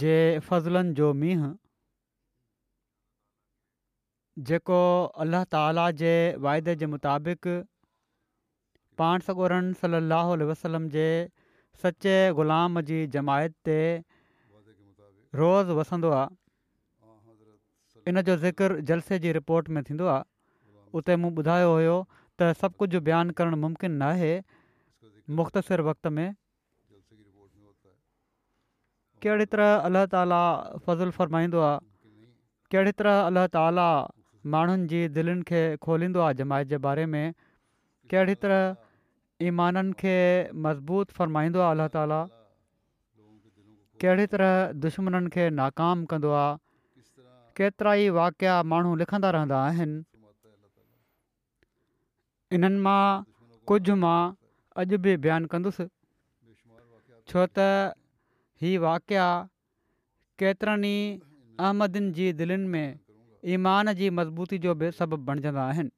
जे फज़लनि जो मींहं जेको अल्लाह ताला जे वाइदे जे मुताबिक़ पाण सगोरन सलाहु वसलम जे सचे ग़ुलाम जी जमायत ते रोज़ वसंदो इन जो ज़िक्र जलसे जी रिपोर्ट में थींदो आहे उते मूं ॿुधायो हुयो त सभु कुझु बयानु करणु मुमकिन न आहे मुख़्तसिर वक़्त में कहिड़ी तरह अलाह ताला फज़ुलु फ़रमाईंदो आहे कहिड़ी तरह अलाह ताला माण्हुनि जी दिलनि खे खोलींदो आहे जमाइत जे बारे में कहिड़ी तरह ईमाननि खे मज़बूत फ़रमाईंदो आहे अलाह ताला कहिड़ी तरह दुश्मननि खे नाकाम कंदो आहे केतिरा ई वाकिया माण्हू लिखंदा रहंदा आहिनि इन्हनि मां कुझु मां अॼु बि बयानु कंदुसि हीउ वाकिया केतिरनि ई अहमदिन जी दिलनि में ईमान जी मज़बूती जो बि सबबु बणिजंदा आहिनि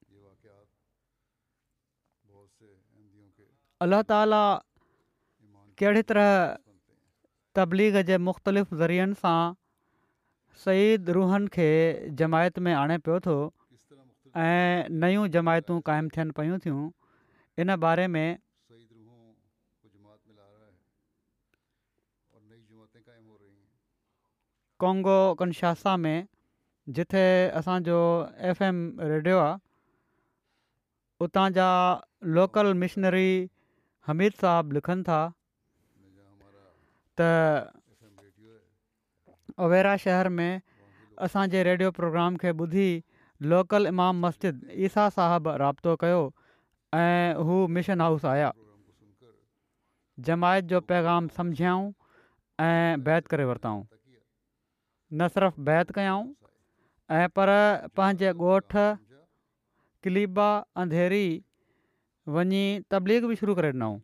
अल्ल्ह ताला कहिड़ी तरह तबलीग जे मुख़्तलिफ़ ज़रियनि सां सईद रूहनि खे जमायत में आणे पियो थो ऐं नयूं जमायतूं क़ाइमु थियनि पियूं थियूं इन बारे में कोंगो कनशासा में जिथे असांजो एफ एम रेडियो आहे उतां जा लोकल मिशनरी हमीद साहब लिखनि था त उवेरा शहर में असांजे रेडियो प्रोग्राम खे ॿुधी लोकल इमाम मस्जिद ईसा साहबु राब्तो कयो ऐं हू मिशन हाउस आया जमायत जो पैगाम सम्झियाऊं ऐं बैत करे वरितऊं न सिर्फ़ु बैत ہوں ऐं पर पंहिंजे ॻोठ کلیبا अंधेरी वञी तबलीग बि शुरू करे ॾिनऊं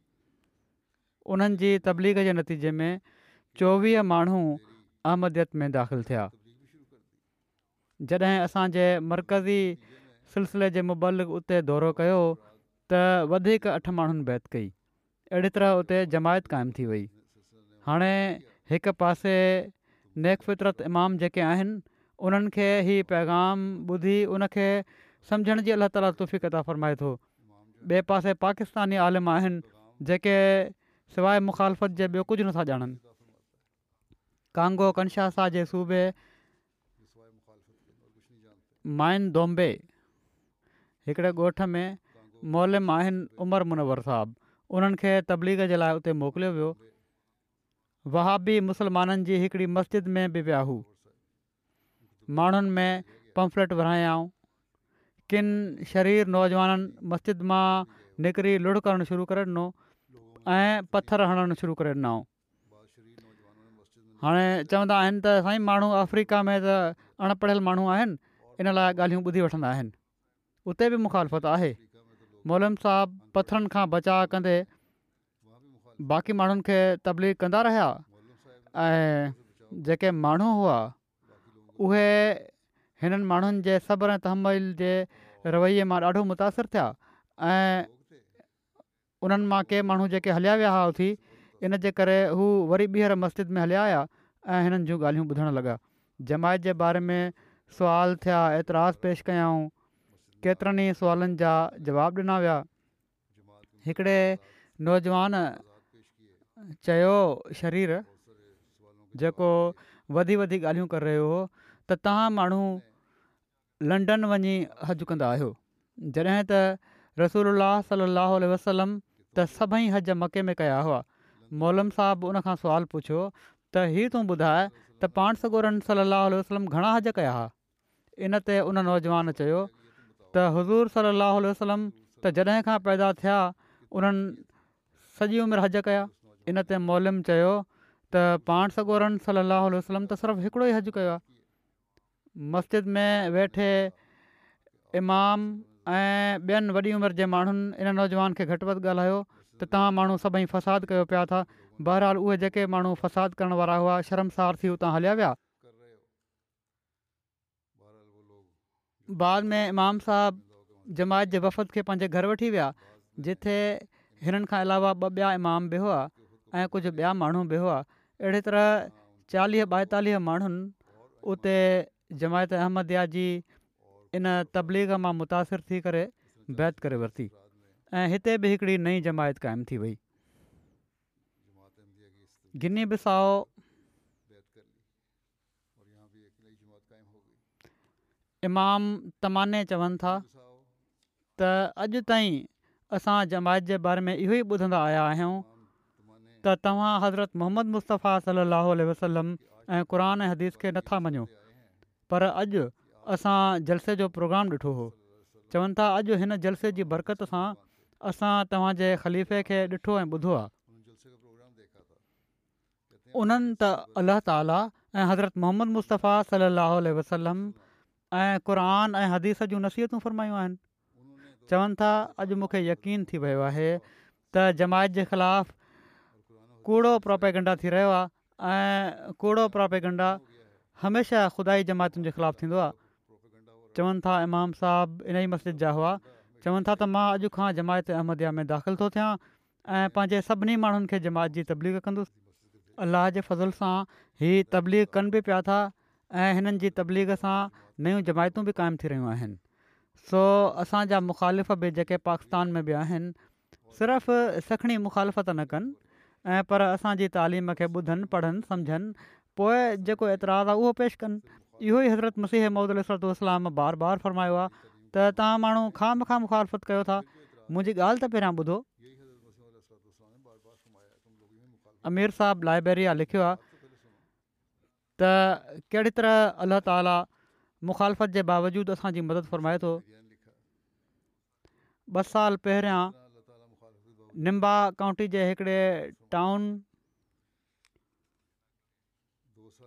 उन्हनि जी तबलीग जे नतीजे में चोवीह माण्हू अहमदियत में दाख़िलु थिया जॾहिं असांजे मरकज़ी सिलसिले जे मुबल उते दौरो कयो त वधीक अठ माण्हुनि बैत कई अहिड़ी तरह उते जमायत क़ाइमु थी वई हाणे हिक पासे नेकफितरत इमाम जेके आहिनि उन्हनि खे हीउ पैगाम ॿुधी उनखे समुझण जी अलाह ताला तुफ़ी क़ता फरमाए थो ॿिए पासे पाकिस्तानी आलिम आहिनि जेके सवाइ मुखालफ़त जे ॿियो कुझु नथा ॼाणनि कांगो कंशासा जे सूबे माइन दोम्बे हिकिड़े ॻोठ में मोलम आहिनि उमर मुनवर साहबु उन्हनि खे तबलीग जे लाइ उते मोकिलियो वियो वहाबी मुस्लमाननि जी हिकिड़ी मस्जिद में बि विया हु माण्हुनि में पंफलेट विरायाऊं किन शरीर नौजवाननि मस्जिद मां निकिरी लुड़ करणु शुरू करे ॾिनो ऐं पथर हणणु शुरू करे ॾिनऊं हाणे चवंदा आहिनि त साईं माण्हू अफ्रीका में त अनपढ़ियल माण्हू आहिनि इन लाइ ॻाल्हियूं ॿुधी वठंदा आहिनि उते बि मुखालफ़त आहे मोलम साहबु पथरनि खां बचाउ कंदे बाक़ी माण्हुनि खे तबली कंदा रहिया ऐं जेके माण्हू हुआ उहे हिननि माण्हुनि जे सब्र तहमिल जे रवै मां ॾाढो मुतासिर थिया ऐं उन्हनि मां के माण्हू जेके हलिया विया उथी इनजे करे हू वरी ॿीहर मस्जिद में हलिया हुआ ऐं हिननि जूं ॻाल्हियूं ॿुधणु लॻा जमायत जे बारे में सुवाल थिया एतिराज़ पेश कयाऊं केतिरनि ई सुवालनि जा जवाब ॾिना विया हिकिड़े नौजवान चयो शरीर जेको वधी वधी ॻाल्हियूं करे रहियो हो त तव्हां माण्हू लंडन वञी हज कंदा आहियो जॾहिं त रसूल सलाहु वसलम त सभई हज मके में कया हुआ मोलम साहबु उनखां सुवालु पुछियो त हीउ तूं ॿुधाए त पाण सगोरनि सलाह वसलम घणा हज कया हुआ इनते उन नौजवान चयो त हज़ूर सलाहु वसलम त जॾहिं खां पैदा थिया उन्हनि सॼी उमिरि हज कया इन ते मोलमु चयो त पाण सॻोरनि सली वसलम त सिर्फ़ु हिकिड़ो ई हज कयो आहे मस्जिद में वेठे इमाम ऐं ॿियनि वॾी उमिरि जे माण्हुनि इन नौजवान खे घटि वधि ॻाल्हायो त तव्हां माण्हू सभई फसाद कयो पिया था बहरहाल उहे जेके माण्हू फसाद करण वारा हुआ शर्मसार थी उतां हलिया विया बाद में इमाम साहबु जमायत जे वफ़द खे पंहिंजे घर वठी विया जिथे हिननि खां अलावा ॿ ॿिया इमाम बि हुआ ऐं कुझु ॿिया माण्हू बि हुआ अहिड़ी तरह चालीह ॿाएतालीह माण्हुनि उते जमायत अहमदिया जी इन तबलीग मां मुतासिर थी करे बैत करे वरिती ऐं हिते बि हिकिड़ी नई जमायत क़ाइमु थी वई गिनी बिसाव इमाम तमाने चवनि था त अॼु ताईं असां जमायत जे बारे में इहो ई ॿुधंदा आया आहियूं त तव्हां हज़रत मोहम्मद मुस्तफ़ा सलाहु वसलम ऐं क़रान ऐं हदीस खे नथा मञो पर अॼु असां जलसे जो प्रोग्राम ॾिठो हो चवनि था अॼु हिन जलसे जी बरक़त सां असां तव्हांजे ख़लीफ़े खे ॾिठो ऐं ॿुधो आहे उन्हनि त अलाह ताला ऐं हज़रत मोहम्मद मुस्तफ़ा सलाहु वसलम ऐं क़रान ऐं हदीस जूं नसीहतूं फ़रमायूं आहिनि चवनि था अॼु मूंखे यकीन थी वियो आहे त जमायत जे ख़िलाफ़ कूड़ो प्रापेगंडा थी रहियो आहे ऐं कूड़ो प्रोपेगंडा हमेशह ख़ुदाई ई जमायतुनि जे ख़िलाफ़ु थींदो आहे चवनि था इमाम साहबु इन ई मस्जिद जा हुआ चवनि था त मां अॼु खां जमायत अहमद में दाख़िल थो थियां ऐं पंहिंजे सभिनी माण्हुनि खे जमायत जी तबलीग कंदुसि अलाह जे फज़ल सां ही तबलीग कनि बि पिया था ऐं हिननि जी तबलीग सां नयूं जमायतूं बि क़ाइमु थी रहियूं आहिनि सो असांजा मुखालिफ़ बि जेके पाकिस्तान में बि आहिनि सिर्फ़ु सखणी मुखालिफ़ न कनि ऐं पर असांजी तालीम खे ॿुधनि पढ़नि सम्झनि पोइ जेको एतिरा उहो पेश कनि इहो ई हज़रत मसीह मोहदलाम बार बार फ़रमायो आहे त तव्हां माण्हू खां मुखालफ़त कयो था मुंहिंजी ॻाल्हि त पहिरियां ॿुधो अमीर साहबु लाइब्रेरी लिखियो आहे त कहिड़ी तरह अलाह ताला मुखालफ़त जे बावजूदु असांजी मदद फ़रमाए थो ॿ साल पहिरियां निम्बा काउंटी जे हिकिड़े टाउन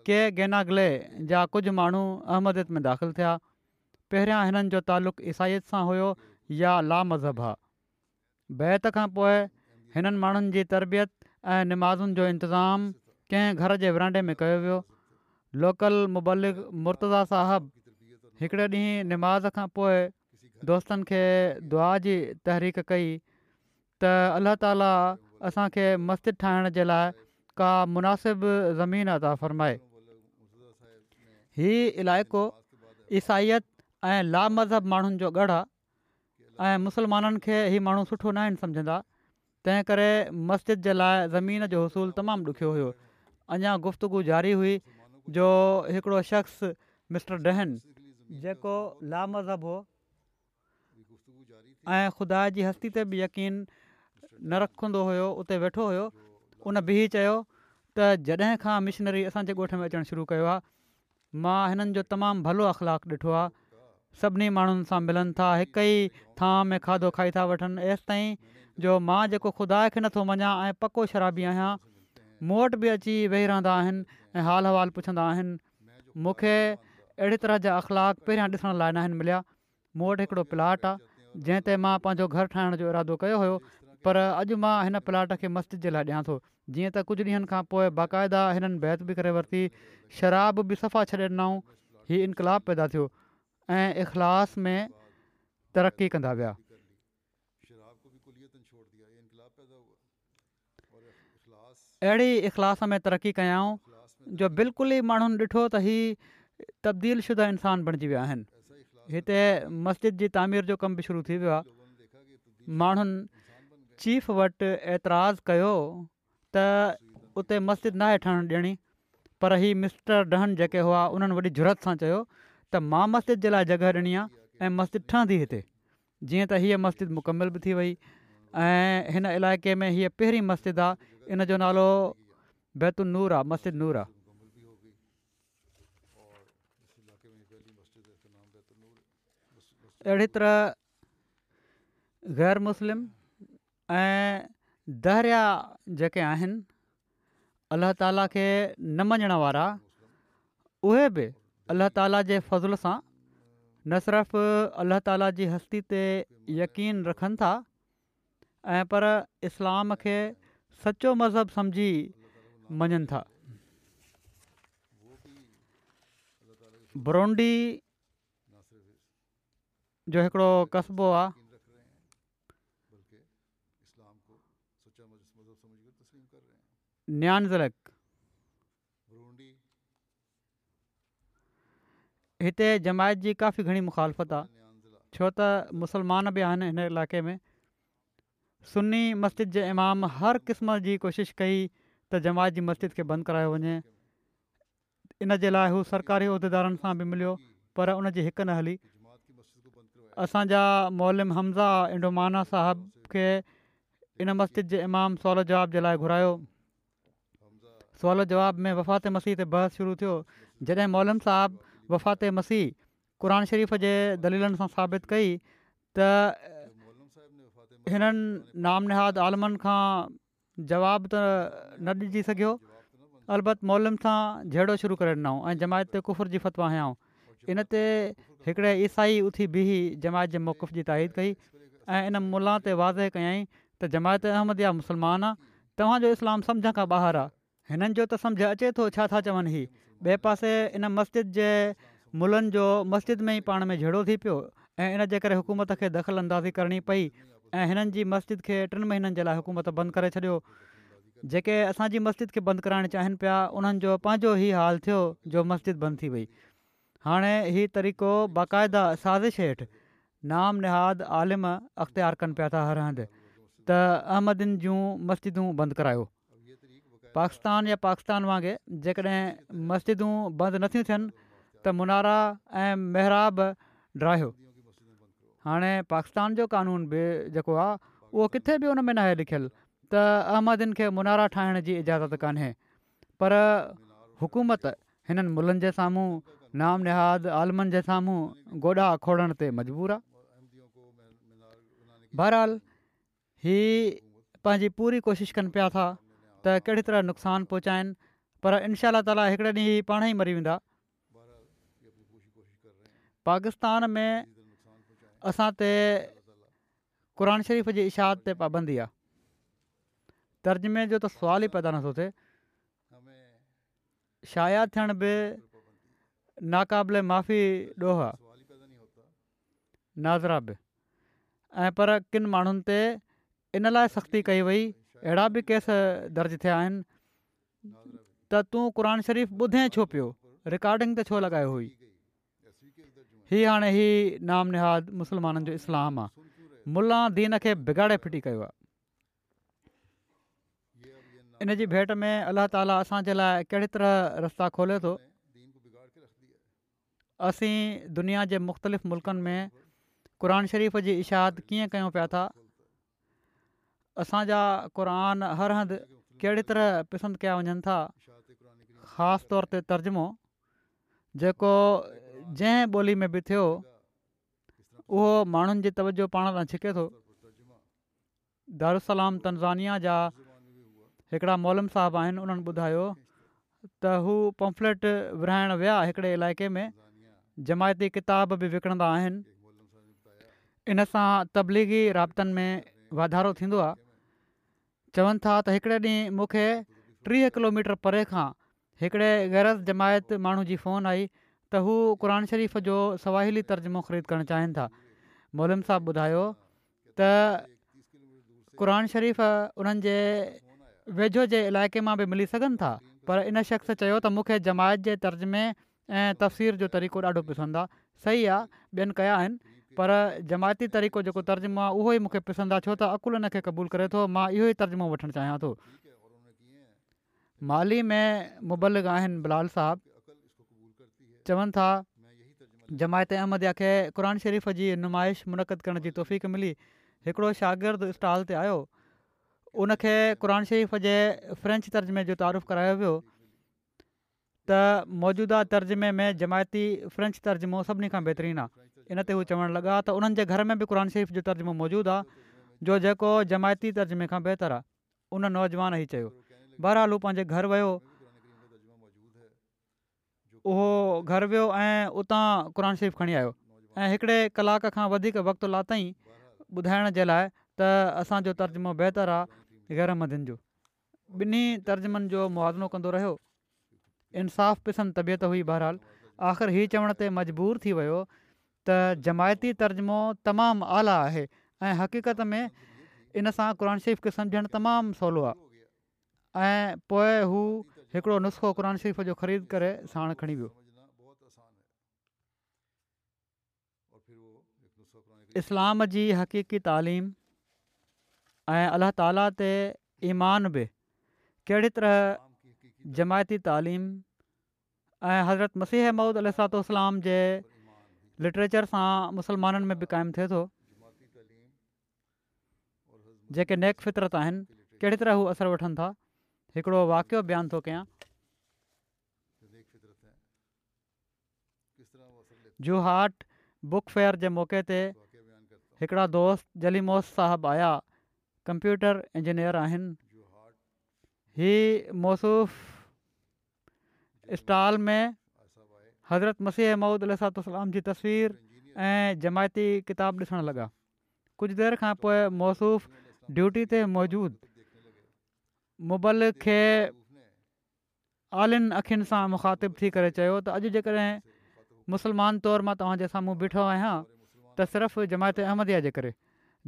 के गेना ग्ले जा कुझु माण्हू अहमदत में दाख़िलु थिया पहिरियां हिननि जो तालुक़ु ईसाईत सां हुयो या ला मज़हब हा बैत खां पोइ हिननि माण्हुनि जी तरबियत ऐं निमाज़ुनि जो इंतज़ाम कंहिं घर जे विरांडे में कयो वियो लोकल मुबलिक मुर्तज़ा साहबु हिकिड़े ॾींहुं निमाज़ खां पोइ दोस्तनि खे दुआ जी तहरीक कई त अल्ला ताला असांखे मस्जिद ठाहिण जे लाइ का मुनासिबु ज़मीन अदा फ़रमाए हीउ इलाइक़ो ईसाइत ऐं ला मज़हब माण्हुनि जो गढ़ आहे ऐं मुस्लमाननि खे हीउ माण्हू सुठो न आहिनि सम्झंदा तंहिं करे मस्जिद जे लाइ ज़मीन जो उसूलु तमामु ॾुखियो हुयो अञा गुफ़्तगु जारी हुई जो हिकिड़ो शख़्स मिस्टर डहन जेको ला मज़हब हो ऐं ख़ुदा जी हस्ती ते बि यकीन न रखंदो हुयो उते वेठो हुयो उन बि चयो त जॾहिं खां मशीनरी असांजे ॻोठ में अचणु शुरू कयो आहे मां हिननि जो तमामु भलो अख़लाक ॾिठो आहे सभिनी माण्हुनि सां मिलनि था हिकु ई थांव में खाधो खाई था वठनि एसिताईं जो मां जेको ख़ुदा खे नथो मञा ऐं पको शराबी आहियां मूं वटि बि अची वेही रहंदा आहिनि ऐं पुछंदा आहिनि मूंखे अहिड़ी तरह जा अख़लाक पहिरियां ॾिसण लाइ न आहिनि मिलिया मूं वटि प्लाट आहे जंहिं ते मां पंहिंजो घरु जो इरादो कयो पर अॼु मां हिन प्लाट खे मस्जिद जे लाइ ॾियां थो जीअं त कुझु ॾींहनि खां पोइ बाक़ाइदा हिननि बैत बि करे वरिती शराब बि सफ़ा छॾे ॾिनऊं हीउ इनकलाब पैदा थियो ऐं इख़लास में तरक़ी कंदा विया अहिड़ी इख़लास में तरक़ी कयाऊं जो बिल्कुल ई माण्हुनि ॾिठो त तब्दील शुदा इंसान बणिजी विया आहिनि हिते मस्जिद जी तामीर जो कमु बि शुरू थी वियो आहे माण्हुनि चीफ वटि एतिराज़ कयो त उते मस्जिद नाहे ठहण ॾियणी पर हीअ मिस्टर डहन जेके हुआ उन्हनि वॾी जुरत सां चयो त मां मस्जिद जे लाइ जॻह ॾिनी आहे ऐं मस्जिद ठहंदी हिते जीअं त हीअ मस्जिद मुकमल बि थी वई ऐं हिन इलाइक़े में हीअ पहिरीं मस्जिद आहे इन जो नालो बैतुल नूर आहे मस्जिद नूर आहे अहिड़ी तरह ग़ैर मुस्लिम ऐं दहरिया जेके आहिनि अलाह ताला खे न मञण वारा उहे बि अलाह ताला जे फ़ज़ुल सां न सिर्फ़ु अलाह ताला जी हस्ती ते यक़ीन रखनि था ऐं पर इस्लाम खे सचो मज़हब सम्झी मञनि था बरौंडी जो हिकिड़ो कस्बो आहे हिते जमायत जी काफ़ी घणी मुखालफ़त छो त मुस्लमान बि आहिनि हिन इलाइक़े में सुनी मस्जिद जे इमाम हर क़िस्म जी कोशिशि कई त जमायत जी मस्जिद खे बंदि करायो वञे इन जे सरकारी उहिदेदारनि सां बि पर उनजी न हली असांजा मोलम हमज़ा इंडोमाना साहब کے इन मस्जिद जे इमाम सवलो जवाब जे लाइ घुरायो सवलो जवाब में वफ़ात मसीह ते बहस शुरू थियो जॾहिं मौलम साहबु वफ़ात मसीह क़र शरीफ़ जे दलीलनि सां साबित कई त हिननि नामनिहाद आलमनि खां जवाबु त न ॾिजी सघियो अल अलबत मोलम सां जहिड़ो शुरू करे ॾिनऊं ऐं जमायत ते कुफ़र जी फ़तवा आहियां इन ते हिकिड़े ईसाई उथी बीह जमायत जे मौक़ुफ़ जी ताईद कई ऐं इन मुला ते वाज़े कयईं त जमायत अहमद या मुसलमान आहे तव्हांजो इस्लाम सम्झ खां ॿाहिरि आहे हिननि जो त समुझ अचे थो छा था चवनि ही ॿिए पासे इन मस्जिद जे मुलनि जो मस्जिद में ई पाण में झेड़ो थी पियो ऐं इनजे करे हुकूमत खे दख़ल अंदाज़ी करणी पई ऐं हिननि जी मस्जिद खे टिनि महीननि जे लाइ हुकूमत बंदि करे छॾियो जेके असांजी मस्जिद खे बंदि कराइणु चाहिनि पिया उन्हनि जो पंहिंजो ई हाल थियो जो मस्जिद बंदि थी वई हाणे हीउ तरीक़ो बाक़ाइदा साज़िश हेठि नाम निहाद आलिम अख़्तियारु कनि पिया था हर हंधि त अहमदियुनि जूं मस्जिदूं बंदि करायो पाकिस्तान या पाकिस्तान वांगुरु जेकॾहिं मस्जिदूं बंदि नथियूं थियनि त मुनारा ऐं महिर ड्राहियो हाणे पाकिस्तान जो कानून बि जेको आहे उहो किथे बि उन में नाहे लिखियलु त अहमदियुनि खे मुनारा ठाहिण जी इजाज़त कोन्हे पर हुकूमत हिननि मुलनि जे साम्हूं नाम निहाद आलमनि जे साम्हूं गोॾा खोड़ण ते मजबूर आहे बहरहाल ही पंहिंजी पूरी कोशिशि कनि पिया था त कहिड़ी तरह नुक़सानु पहुचाइनि पर इनशाला ताला हिकिड़े ॾींहुं ई पाण ई मरी वेंदा पाकिस्तान में असां ते क़रान शरीफ़ जी इशाद ते पाबंदी आहे तर्जमे जो त सुवालु ई पैदा नथो थिए शाया थियण बि नाक़ाबिले माफ़ी ॾोहो नाज़रा बि ऐं पर किन माण्हुनि इन लाइ सख़्ती कई वई अहिड़ा बि केस दर्ज थिया आहिनि त तूं क़रान शरीफ़ ॿुधें छो पियो रिकॉर्डिंग त छो लॻायो हुई हीअ हाणे नाम निहाद मुस्लमाननि जो इस्लाम आहे मुला दीन खे बिगाड़े फिटी कयो इन जी भेट में अलाह ताला असांजे लाइ कहिड़ी तरह रस्ता खोले थो असीं दुनिया जे मुख़्तलिफ़ मुल्क़नि में क़रान शरीफ़ जी इशाद कीअं कयूं पिया था असांजा क़ुर हर हंधि कहिड़ी तरह पसंदि कया वञनि था ख़ासि तौर ते तर्जुमो जेको जंहिं ॿोली में बि थियो उहो माण्हुनि जी तवजो पाण सां छिके थो दारुसलाम तनज़ानिया जा हिकिड़ा मोलम साहबु आहिनि उन्हनि ॿुधायो त हू पंफलेट विराइण विया हिकिड़े इलाइक़े में जमायती किताब बि विकणंदा आहिनि इन सां तबलीगी राबतनि में वाधारो थींदो आहे चवनि था त हिकिड़े ॾींहुं मूंखे टीह किलोमीटर परे खां हिकिड़े गैरत जमायत माण्हू जी फ़ोन आई त हू क़ान शरीफ़ जो सवाहिली तर्जुमो ख़रीद करणु चाहिनि था मोलम साहिबु ॿुधायो त क़रान शरीफ़ उन्हनि जे वेझो जे इलाइक़े मां बि मिली सघनि था पर इन शख़्स चयो त मूंखे जमायत जे तर्जुमे ऐं तफ़सीर जो तरीक़ो ॾाढो पसंदि आहे सही आहे ॿियनि कया आहिनि पर जमायती तरीक़ो जेको तर्जुमो आहे उहो ई मूंखे पसंदि आहे छो त अकुलु इन खे क़बूलु करे थो मां इहो ई तर्जुमो वठणु चाहियां थो माली में मुबलक आहिनि बिलाल साहबु चवनि था जमायत अहमद खे क़रान शरीफ़ जी नुमाइश मुनक़द करण जी तौफ़क़ु मिली हिकिड़ो शागिर्दु स्टॉल ते आयो उन खे शरीफ़ जे फ्रेंच तर्जुमे जो तारीफ़ु करायो वियो त मौजूदा तर्जुमे में जमायती फ्रेंच तर्जुमो सभिनी खां बहितरीनु आहे इन ते हू चवणु लॻा त उन्हनि जे घर में बि क़ुर शरीफ़ जो तर्जुमो मौजूदु आहे जो जेको जमायती तर्जुमे खां बहितरु आहे उन नौजवान ई चयो बहरहालो पंहिंजे घरु वियो उहो घरु वियो ऐं उतां क़रान शरीफ़ खणी आयो ऐं हिकिड़े कलाक खां वधीक वक़्तु लातई ॿुधाइण जे लाइ त असांजो तर्जुमो बहितरु आहे घर जो ॿिन्ही तर्जुमनि जो मुआज़नो कंदो रहियो इंसाफ़ पिसंद तबियत हुई बहरहाल आख़िर हीउ चवण ते मजबूर थी वियो त जमायती तर्जुमो तमामु आला आहे ऐं हक़ीक़त में इन सां क़रान शरीफ़ खे समुझणु तमामु सवलो आहे ऐं पोइ हू हिकिड़ो नुस्ख़ो क़रानु शरीफ़ जो ख़रीद करे साण खणी वियो इस्लाम जी हक़ीक़ी तालीम ऐं अलाह ताला ते ईमान बि कहिड़ी तरह जमायती तालीम ऐं हज़रत मसीह महुूद अल इस्लाम जे लिटरेचर सां हाँ, मुसलमाननि में बि क़ाइमु थिए थो तो। जेके नेक फितरत आहिनि कहिड़ी तरह हू असरु वठनि था हिकिड़ो वाक़ियो बयानु थो कयां जूहाट बुक फेयर जे मौक़े ते हिकिड़ा दोस्त जलीमोस साहबु आया कंप्यूटर इंजीनियर आहिनि हीअ मौसूफ़ स्टाल में हज़रत मसीह महुूद अलातलाम जी तस्वीर ऐं जमायती किताब ॾिसणु लॻा कुझु देरि खां पोइ मौसूफ़ ड्यूटी ते मौजूदु मुबल खे आलिन अखियुनि सां मुखातिबु थी करे चयो त अॼु जेकॾहिं मुस्लमान तौरु मां तव्हांजे साम्हूं बीठो आहियां त सिर्फ़ु जमायत अहमदीअ जे करे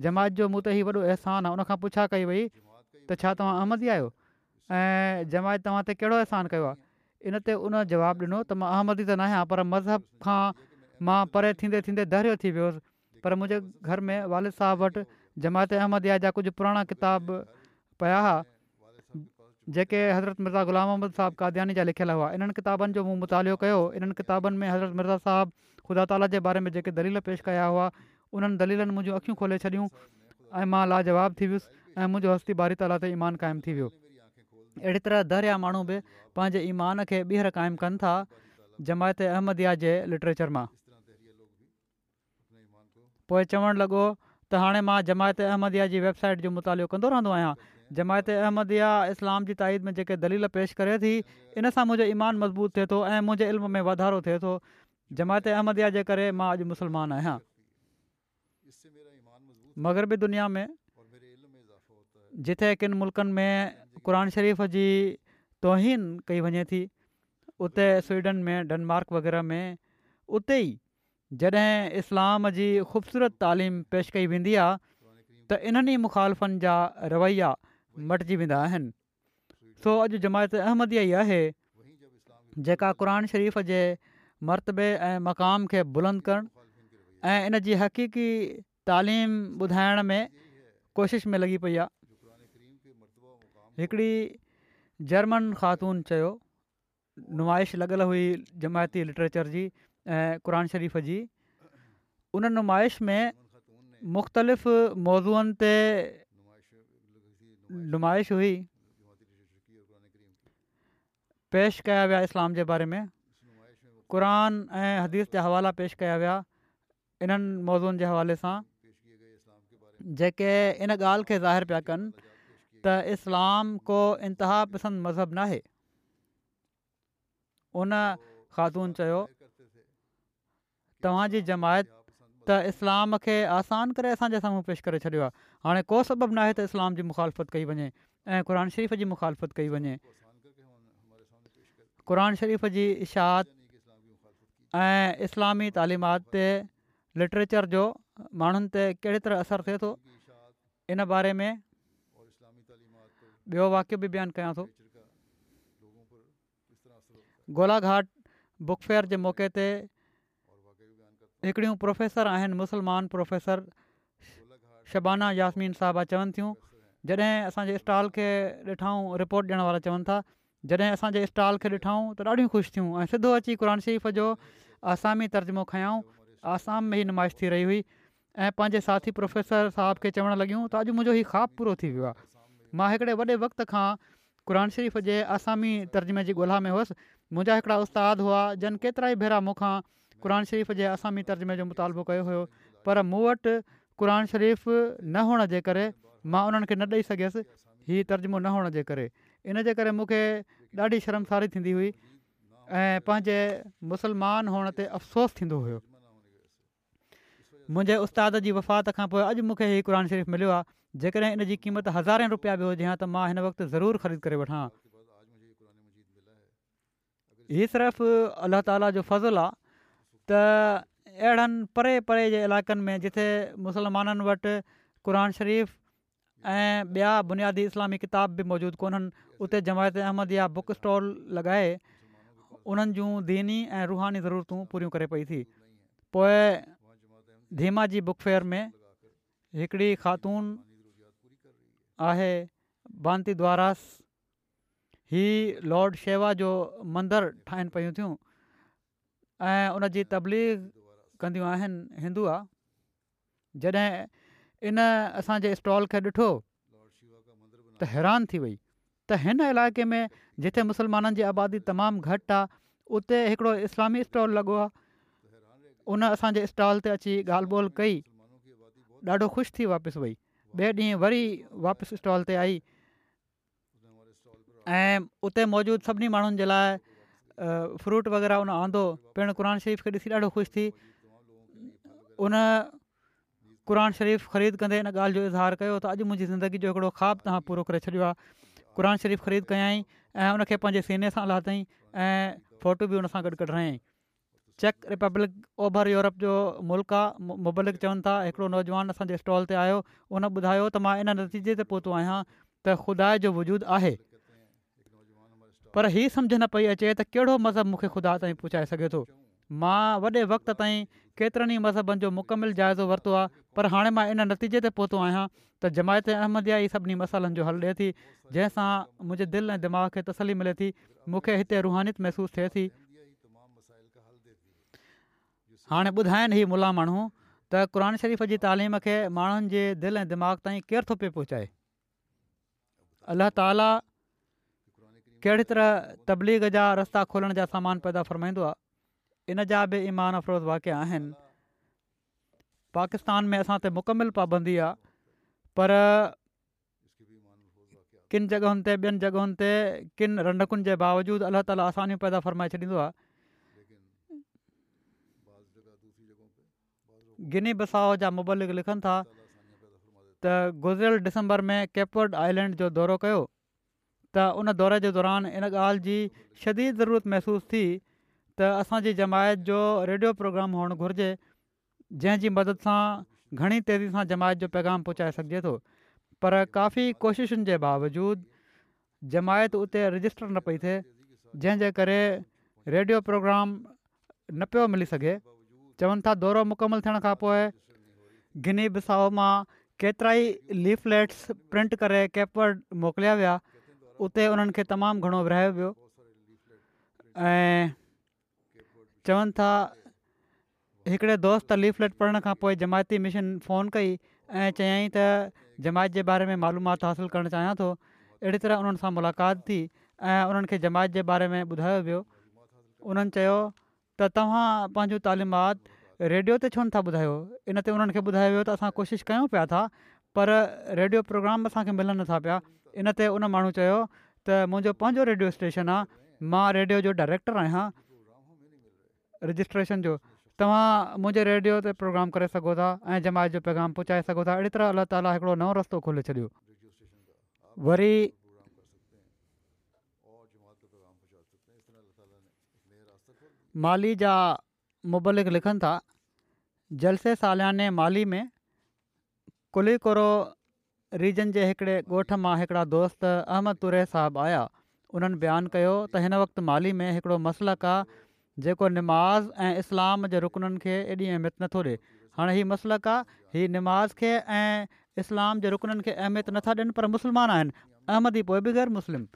जमायत जो मूं त हीउ वॾो अहसानु आहे पुछा कई वई त छा तव्हां अहमदी आहियो ऐं जमायत तव्हां ते कहिड़ो अहसानु कयो आहे इन ते उन जवाबु ॾिनो त मां अहमदी त न आहियां पर मज़हब खां मां परे थींदे थींदे दहरियो थी वियोसि पर मुंहिंजे घर में वालिद साहिबु वटि जमायत अहमद जा कुझु पुराणा किताब पिया हुआ जेके हज़रत मिर्ज़ा ग़ुलाम अहमद साहिबु कादयानी जा लिखियल हुआ इन्हनि किताबनि जो मूं मुतालो कयो इन्हनि किताबनि में हज़रत मिर्ज़ा साहिबु ख़ुदा ताला जे बारे में जेके दलील पेश कया हुआ उन्हनि दलीलनि मुंहिंजूं अखियूं खोले छॾियूं ऐं मां लाजवाबु थी वियुसि ऐं मुंहिंजो हस्ती बारी अला ते ईमान क़ाइमु थी वियो अहिड़ी तरह दरिया माण्हू बि पंहिंजे ईमान खे ॿीहर क़ाइमु कनि था जमायत अहमदया जे लिटरेचर मां पोइ चवणु लॻो त हाणे मां जमायत अहमदिया जी वेबसाइट जो मुतालियो कंदो रहंदो आहियां जमायत अहमदया इस्लाम जी ताईद में जेके दलील पेश करे थी इन सां मुंहिंजो ईमान मज़बूत थिए थो ऐं मुंहिंजे इल्म में वाधारो थिए थो जमायत अहमद जे करे मां अॼु मुस्लमान आहियां मगर दुनिया में जिथे किनि मुल्कनि में क़ान शरीफ़ जी तौहिन कई वञे थी उते स्वीडन में डेनमार्क वग़ैरह में उते ई जॾहिं इस्लाम जी ख़ूबसूरत तालीम पेश कई वेंदी आहे त इन्हनि ई मुखालफ़नि जा रवैया मटिजी वेंदा आहिनि सो अॼु जमायत अहमद इहा ई आहे जेका क़रान शरीफ़ जे मरतबे ऐं मक़ाम खे बुलंद करणु ऐं इन जी हक़ीक़ी तालीम ॿुधाइण में कोशिश में लॻी पई आहे हिकिड़ी जर्मन ख़ातून चयो नुमाइश लॻियल हुई जमायती लिटरेचर जी ऐं क़रान शरीफ़ जी उन नुमाइश में मुख़्तलिफ़ मौज़ूअ ते नुमाइश हुई पेश कया विया इस्लाम जे बारे में क़ुर ऐं हदीस जा हवाला पेश कया विया इन्हनि मौज़ुअनि जे हवाले सां जेके इन ॻाल्हि खे ज़ाहिर पिया कनि त इस्लाम को इंतिहा पसंदि मज़हब न उन ख़ातून चयो तव्हांजी जमायत त इस्लाम खे आसान करे असांजे साम्हूं पेश करे छॾियो आहे हाणे को सबबु नाहे त इस्लाम जी मुखालफ़त कई वञे ऐं क़ुर शरीफ़ जी मुखालफ़त कई वञे क़रानु शरीफ़ जी इशादु ऐं इस्लामी तालीमात ते लिटरेचर जो माण्हुनि ते कहिड़े तरह असरु थिए थो इन बारे में ॿियो वाकियो बि बयानु कयां थो गोला घाट बुकफेयर जे मौके ते हिकिड़ियूं प्रोफेसर आहिनि मुसलमान प्रोफेसर शबाना यासमीन साहबा चवनि थियूं जॾहिं असांजे स्टॉल खे ॾिठाऊं रिपोट ॾियण वारा चवनि था जॾहिं असांजे स्टॉल खे ॾिठऊं त ॾाढियूं ख़ुशि थियूं ऐं सिधो अची क़ुर शरीफ़ जो आसामी तर्जुमो खयऊं आसाम में ई नुमाइश थी रही हुई ऐं पंहिंजे साथी प्रोफेसर साहिबु खे चवणु लॻियूं त अॼु मुंहिंजो ही ख़्वाबु पूरो थी वियो आहे मां हिकिड़े वॾे वक़्त खां क़रान शरीफ़ जे असामी तर्जुमे जी ॻोल्हा में हुउसि मुंहिंजा हिकिड़ा उस्ताद हुआ जन केतिरा ई भेरा मूंखां क़रान शरीफ़ जे असामी तर्जुमे जो मुतालबो कयो हुयो पर मूं वटि क़रान शरीफ़ न हुअण जे करे मां उन्हनि खे न ॾेई सघियसि हीअ तर्जुमो न हुअण जे करे इनजे करे मूंखे ॾाढी शर्मसारी थींदी हुई ऐं पंहिंजे मुसलमान हुअण ते अफ़सोसु थींदो हुयो मुंहिंजे उस्ताद जी वफ़ात खां पोइ अॼु मूंखे हीअ क़र शरीफ़ मिलियो आहे जेकॾहिं इन जी क़ीमत हज़ारे रुपया बि हुजे हा त मां हिन वक़्तु ज़रूरु ख़रीद करे वठां हीअ सिर्फ़ु अलाह ताला जो फ़ज़लु आहे त अहिड़नि परे परे जे इलाइक़नि में जिथे मुस्लमाननि वटि क़ुर शरीफ़ ऐं ॿिया बुनियादी इस्लामी किताब बि मौजूदु कोन्हनि उते जमायत अहमद या बुक स्टॉल लॻाए उन्हनि जूं दीनी ऐं रूहानी ज़रूरतूं पूरियूं करे पई थी पोइ धीमा जी बुकफेयर में हिकिड़ी ख़ातून आहे भांति द्वारास ही लॉर्ड शेवा जो मंदरु ठाहिनि पियूं थियूं ऐं उनजी तबलीग कंदियूं आहिनि हिंदुआ जॾहिं इन असांजे स्टॉल खे ॾिठो त हैरान थी वई त हिन इलाइक़े में जिथे मुस्लमाननि जी आबादी तमामु घटि आहे उते हिकिड़ो इस्लामी स्टॉल लॻो आहे उन असांजे स्टॉल ते अची ॻाल्हि ॿोल कई ॾाढो ख़ुशि थी वापसि वई ॿिए ॾींहुं वरी वापसि स्टॉल ते आई ऐं उते मौजूदु सभिनी माण्हुनि जे लाइ फ्रूट वग़ैरह उन आंदो पिणु क़ुन शरीफ़ खे ॾिसी ॾाढो ख़ुशि थी उन क़ुर शरीफ़ ख़रीद कंदे इन ॻाल्हि जो इज़हार कयो त अॼु मुंहिंजी ज़िंदगी जो हिकिड़ो ख़्वाबु तव्हां पूरो करे छॾियो आहे क़ुर शरीफ़ ख़रीद कयई ऐं उनखे पंहिंजे सीने सां लाथई ऐं फोटू बि उन सां गॾु कढायईं चेक रिपब्लिक ओभर यूरोप जो मुल्क आहे मुबलिक चवनि था हिकिड़ो नौजवान असांजे स्टॉल ते आयो उन ॿुधायो त मां इन नतीजे ते पहुतो आहियां त ख़ुदा जो वजूदु आहे पर हीअ सम्झि न पई अचे त कहिड़ो मज़हब मूंखे ख़ुदा ताईं पहुचाए सघे थो मां वॾे वक़्त ताईं केतिरनि ई मज़हबनि जो मुकमिल जाइज़ो वरितो आहे पर हाणे मां इन नतीजे ते पहुतो आहियां त जमायत अहमदया ई सभिनी मसालनि जो हल ॾिए थी जंहिंसां मुंहिंजे दिलि ऐं दिमाग़ खे तसली मिले थी मूंखे हिते रुहानीत महसूसु थिए थी हाणे ॿुधा आहिनि मुला माण्हू त क़ुर शरीफ़ जी तइलीम खे माण्हुनि जे दिलि ऐं दिमाग़ ताईं केरु थो पियो पहुचाए अलाह ताला कहिड़ी तरह तबलीग जा रस्ता खोलण जा सामान पैदा फ़रमाईंदो आहे इन जा बि ईमान अफ़रोज़ वाक़ि आहिनि पाकिस्तान में असां ते मुकमिल पाबंदी आहे पर किन जॻहयुनि ते ॿियनि जॻहियुनि ते किनि रंढकुनि जे बावजूदु अलाह ताला आसानियूं पैदा फ़रमाए छॾींदो आहे गिनी बसाओ لکھن मुबलिक लिखनि था त میں में केपवर्ड आइलैंड जो दौरो त उन दौर जे दौरान इन ॻाल्हि जी शदीद ज़रूरत महिसूसु थी त असांजी जमायत जो रेडियो प्रोग्राम हुअणु घुरिजे मदद सां घणी तेज़ी सां जमायत जो पैगाम पहुचाए सघिजे थो पर काफ़ी कोशिशुनि जे बावजूद जमायत उते रजिस्टर न पई थिए जंहिंजे करे रेडियो प्रोग्राम न पियो मिली सघे चवनि था दौरो मुकमल थियण खां पोइ गिनीब साओ मां केतिरा ई लीफलेट्स प्रिंट करे केपवर्ड मोकिलिया विया उते उन्हनि खे तमामु घणो विरिहायो वियो ऐं चवनि था हिकिड़े दोस्त लीफलेट पढ़ण खां पोइ जमायती मिशन फ़ोन कई ऐं चयाईं त जमायत जे बारे में मालूमात हासिलु करणु चाहियां थो अहिड़ी तरह उन्हनि सां मुलाक़ात थी ऐं उन्हनि खे जमायत जे बारे में ॿुधायो वियो उन्हनि त तव्हां पंहिंजो तालीमात रेडियो ते छो नथा ॿुधायो इन ते उन्हनि खे ॿुधायो वियो त असां कोशिशि कयूं पिया था पर रेडियो प्रोग्राम असांखे मिलनि नथा पिया इन ते उन माण्हू चयो त मुंहिंजो पंहिंजो रेडियो स्टेशन आहे मां रेडियो जो डायरेक्टर आहियां रजिस्ट्रेशन जो तव्हां मुंहिंजे रेडियो ते प्रोग्राम करे सघो था ऐं जमायत जो पैगाम पहुचाए सघो था अहिड़ी तरह अलाह ताला हिकिड़ो नओं रस्तो खोले छॾियो वरी माली जा मुबलिक लिखनि था जलसे सालियाने माली में कुल्लीकोरो रीजन जे हिकिड़े ॻोठ मां हिकिड़ा दोस्त अहमद तुरे साहिबु आया उन्हनि बयानु कयो त हिन वक़्तु माली में हिकिड़ो मसलक आहे जेको निमाज़ ऐं इस्लाम जे रुकननि खे एॾी अहमियतु नथो ॾिए हाणे हीअ मसलक आहे हीअ निमाज़ खे ऐं इस्लाम जे रुकननि खे अहमियत नथा ॾियनि पर मुस्लमान आहिनि अहमद ई पोइ बिगैर मुस्लिम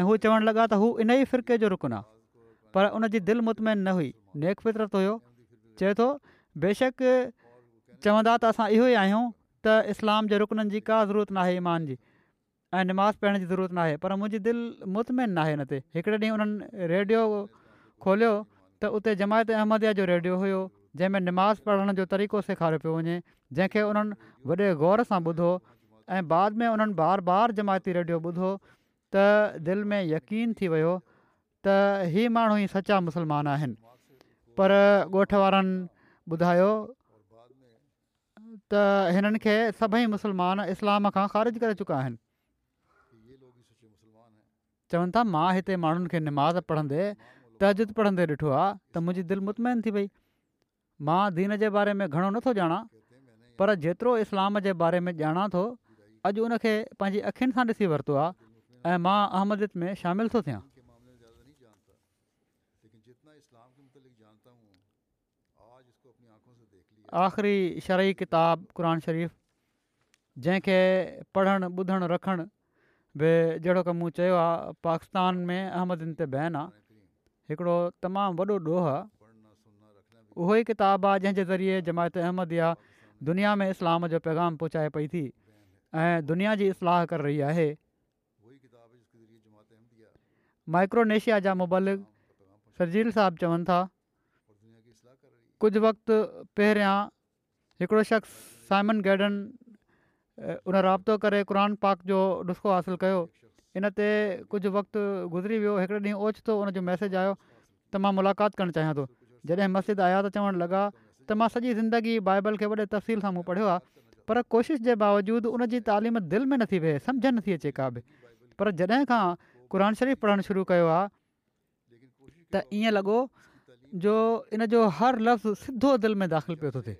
ऐं हू चवणु लॻा त हू इन ई फ़िरके जो रुकुन आहे पर उनजी दिलि मुतमैन न हुई नेक फितरत हुयो चए थो बेशक चवंदा त असां इहो ई आहियूं त इस्लाम जे रुकननि जी का ज़रूरत न ईमान जी ऐं नमाज़ पढ़ण जी ज़रूरत न पर मुंहिंजी दिलि मुतमैन न आहे हिन ते हिकिड़े ॾींहुं उन्हनि रेडियो खोलियो त उते जमायत अहमद जो रेडियो हुयो जंहिंमें नमाज़ पढ़ण जो तरीक़ो सेखारियो पियो वञे जंहिंखे उन्हनि वॾे गौर सां ॿुधो ऐं बाद में उन्हनि बार बार जमायती रेडियो ॿुधो त दिलि में यकीन थी वियो त ई माण्हू ई सचा मुस्लमान आहिनि पर ॻोठ वारनि ॿुधायो त हिननि खे सभई इस्लाम खां ख़ारिज करे चुका आहिनि चवनि था मां हिते माण्हुनि खे निमाज़ पढ़ंदे तहज़िद पढ़ंदे ॾिठो आहे त मुंहिंजी दिलि मुतमैन थी वई मां दीन जे बारे में घणो नथो ॼाणा पर जेतिरो इस्लाम जे बारे में ॼाणा थो अॼु उनखे पंहिंजी अखियुनि सां ॾिसी वरितो आहे ऐं मां अहमदित में शामिलु थो थियां आख़िरी शरई किताब क़ुर शरीफ़ जंहिंखे पढ़णु ॿुधणु रखणु बि जहिड़ो कमु मूं चयो आहे पाकिस्तान में अहमदनि ते बहन आहे हिकिड़ो तमामु वॾो ॾोह आहे उहो ई किताबु आहे जंहिंजे ज़रिए जमायत अहमदिया दुनिया में इस्लाम जो पैगाम पहुचाए पई थी ऐं दुनिया जी इस्लाह करे रही आहे माइक्रोनेशिया जा मुबालिक शर्जील चवनि था कुझु वक़्तु पहिरियां हिकिड़ो शख़्स साइमन गैडन उन राब्तो करे क़रान पाक जो नुस्ख़ो हासिलु कयो इन ते कुझु वक़्तु गुज़री वियो हिकिड़े ॾींहुं ओचितो उनजो मैसेज आयो त मां मुलाक़ात करणु चाहियां थो जॾहिं मस्जिद आया त चवणु लॻा त मां सॼी ज़िंदगी बाइबल खे वॾे तफ़सील सां मूं पढ़ियो आहे पर कोशिश जे बावजूदु उनजी तालीम दिलि में नथी वहे सम्झि नथी अचे का बि पर जॾहिं खां क़रान शरीफ़ पढ़णु शुरू कयो आहे त ईअं लॻो जो इन जो हर लफ़्ज़ु सिधो दिलि में दाख़िलु पियो थो थिए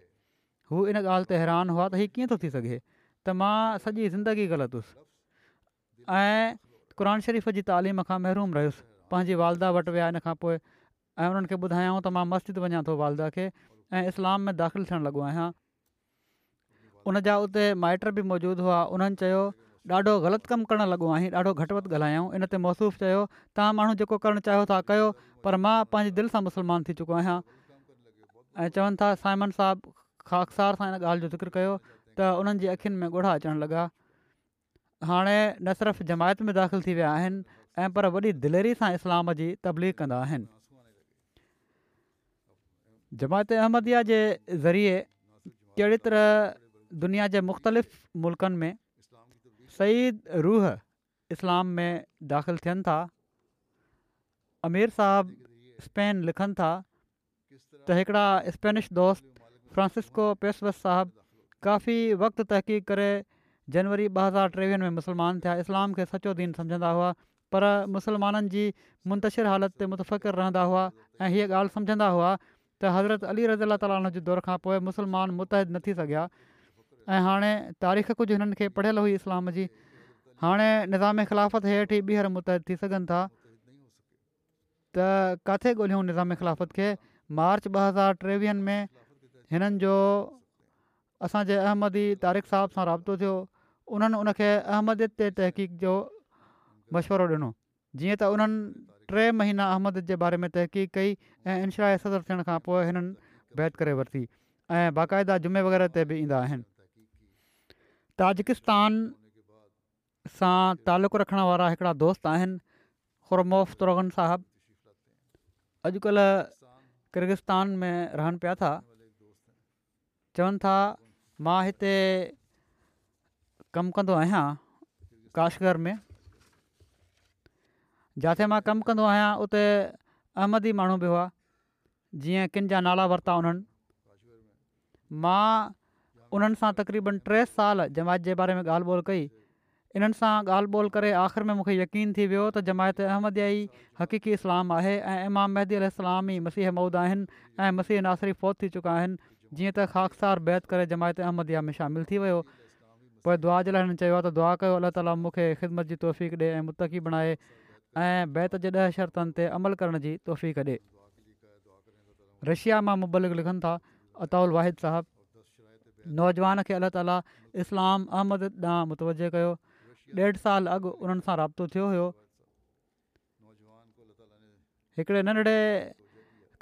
हू इन ॻाल्हि ते हैरान हुआ त हीअ कीअं थो थी सघे त मां सॼी ज़िंदगी ग़लति हुअसि ऐं क़ुर शरीफ़ जी तालीम खां महरूम रहियुसि पंहिंजी वालदा वटि विया इन खां पोइ ऐं उन्हनि खे ॿुधायऊं त मां मस्जिद वञा थो वालदा खे ऐं इस्लाम में दाख़िलु थियण लॻो आहियां उन जा उते माइट बि मौजूदु हुआ उन्हनि ॾाढो ग़लति कमु करणु लॻो आहीं ॾाढो घटि वधि ॻाल्हायूं इन ते महसूफ़ु चयो तव्हां माण्हू जेको करणु चाहियो था कयो पर मां पंहिंजी दिलि सां मुस्लमान थी चुको आहियां ऐं चवनि था साइमन साहबु ख़ाखसार सां इन ॻाल्हि जो ज़िक्र कयो त उन्हनि जी अखियुनि में ॻोढ़ा अचणु लॻा हाणे न सिर्फ़ु जमायत में दाख़िल थी विया आहिनि ऐं पर वॾी दिलेरी सां इस्लाम जी तबलीग कंदा आहिनि जमायत अहमदिया जे ज़रिए कहिड़ी तरह दुनिया जे मुख़्तलिफ़ मुल्कनि में सईद रूह इस्लाम में दाख़िलु थियनि था अमीर صاحب स्पेन लिखनि था त हिकिड़ा स्पेनिश दोस्त फ्रांसिस्को पेसब साहिबु काफ़ी वक़्तु तहक़ीक़ करे जनवरी ॿ हज़ार مسلمان में मुस्लमान थिया इस्लाम खे सचो दीन सम्झंदा हुआ पर मुसलमाननि जी मुंतशिर हालति ते मुतफ़िर रहंदा हुआ ऐं हीअ ॻाल्हि सम्झंदा हुआ त हज़रत अली रज़ीला ताली दौरु खां पोइ मुस्लमान मुतहद न थी सघिया ऐं हाणे तारीख़ कुझु हिननि खे पढ़ियलु हुई इस्लाम जी हाणे निज़ाम ख़िलाफ़त हेठि ई ॿीहर मुतहद थी सघनि था त किथे ॻोल्हियूं निज़ाम ख़िलाफ़त खे मार्च ॿ हज़ार टेवीहनि में हिननि जो असांजे अहमदी तारीक़ साहब सां राबितो थियो उन्हनि उनखे अहमद ते तहक़ीक़ जो मशवरो ॾिनो जीअं त उन्हनि टे महीना अहमद जे बारे में तहक़ीक़ कई ऐं इनशरा सदर थियण खां पोइ हिननि बैत करे वरिती ऐं बाक़ाइदा जुमे वग़ैरह ते बि ईंदा आहिनि ताजकिस्तान सां तालुक़ु रखण वारा हिकिड़ा दोस्त आहिनि ख़ुरमोफ़्तरोन साहिबु अॼुकल्ह किरगिस्तान में रहनि पिया था चवनि था मां हिते कमु कंदो आहियां काशगढ़ में जिते मां कमु कंदो आहियां उते अहमदी माण्हू बि हुआ जीअं किन जा नाला वरिता उन्हनि मां उन्हनि सां तक़रीबनि टे साल जमायत जे बारे में ॻाल्हि ॿोल कई इन्हनि सां ॻाल्हि ॿोल करे आख़िरि में मूंखे यकीन थी वियो त जमायत अहमदया ई हक़ीक़ी इस्लाम आहे ऐं इमाम महदी अलामी मसीह मऊद आहिनि ऐं मसीह नासरी फौत थी चुका आहिनि जीअं त ख़ासिसार बैत करे जमायत अहमदया में शामिलु थी वियो पर दुआ जे लाइ हिन चयो आहे त दुआ कयो अलाह ताली मूंखे ख़िदमत जी तौफ़ीक़ु ॾिए ऐं मुतक़ी बणाए ऐं बैत जे ॾह शर्तनि ते अमल करण जी तौफ़ीक़ ॾिए रशिया मां मुबलिक लिखनि था अताउल वाहिद साहिबु नौजवान खे अल्ला ताला इस्लाम अहमद ॾांहुं मुतवजो कयो ॾेढ साल अॻु उन्हनि सां राबितो थियो हुयो हिकिड़े नंढिड़े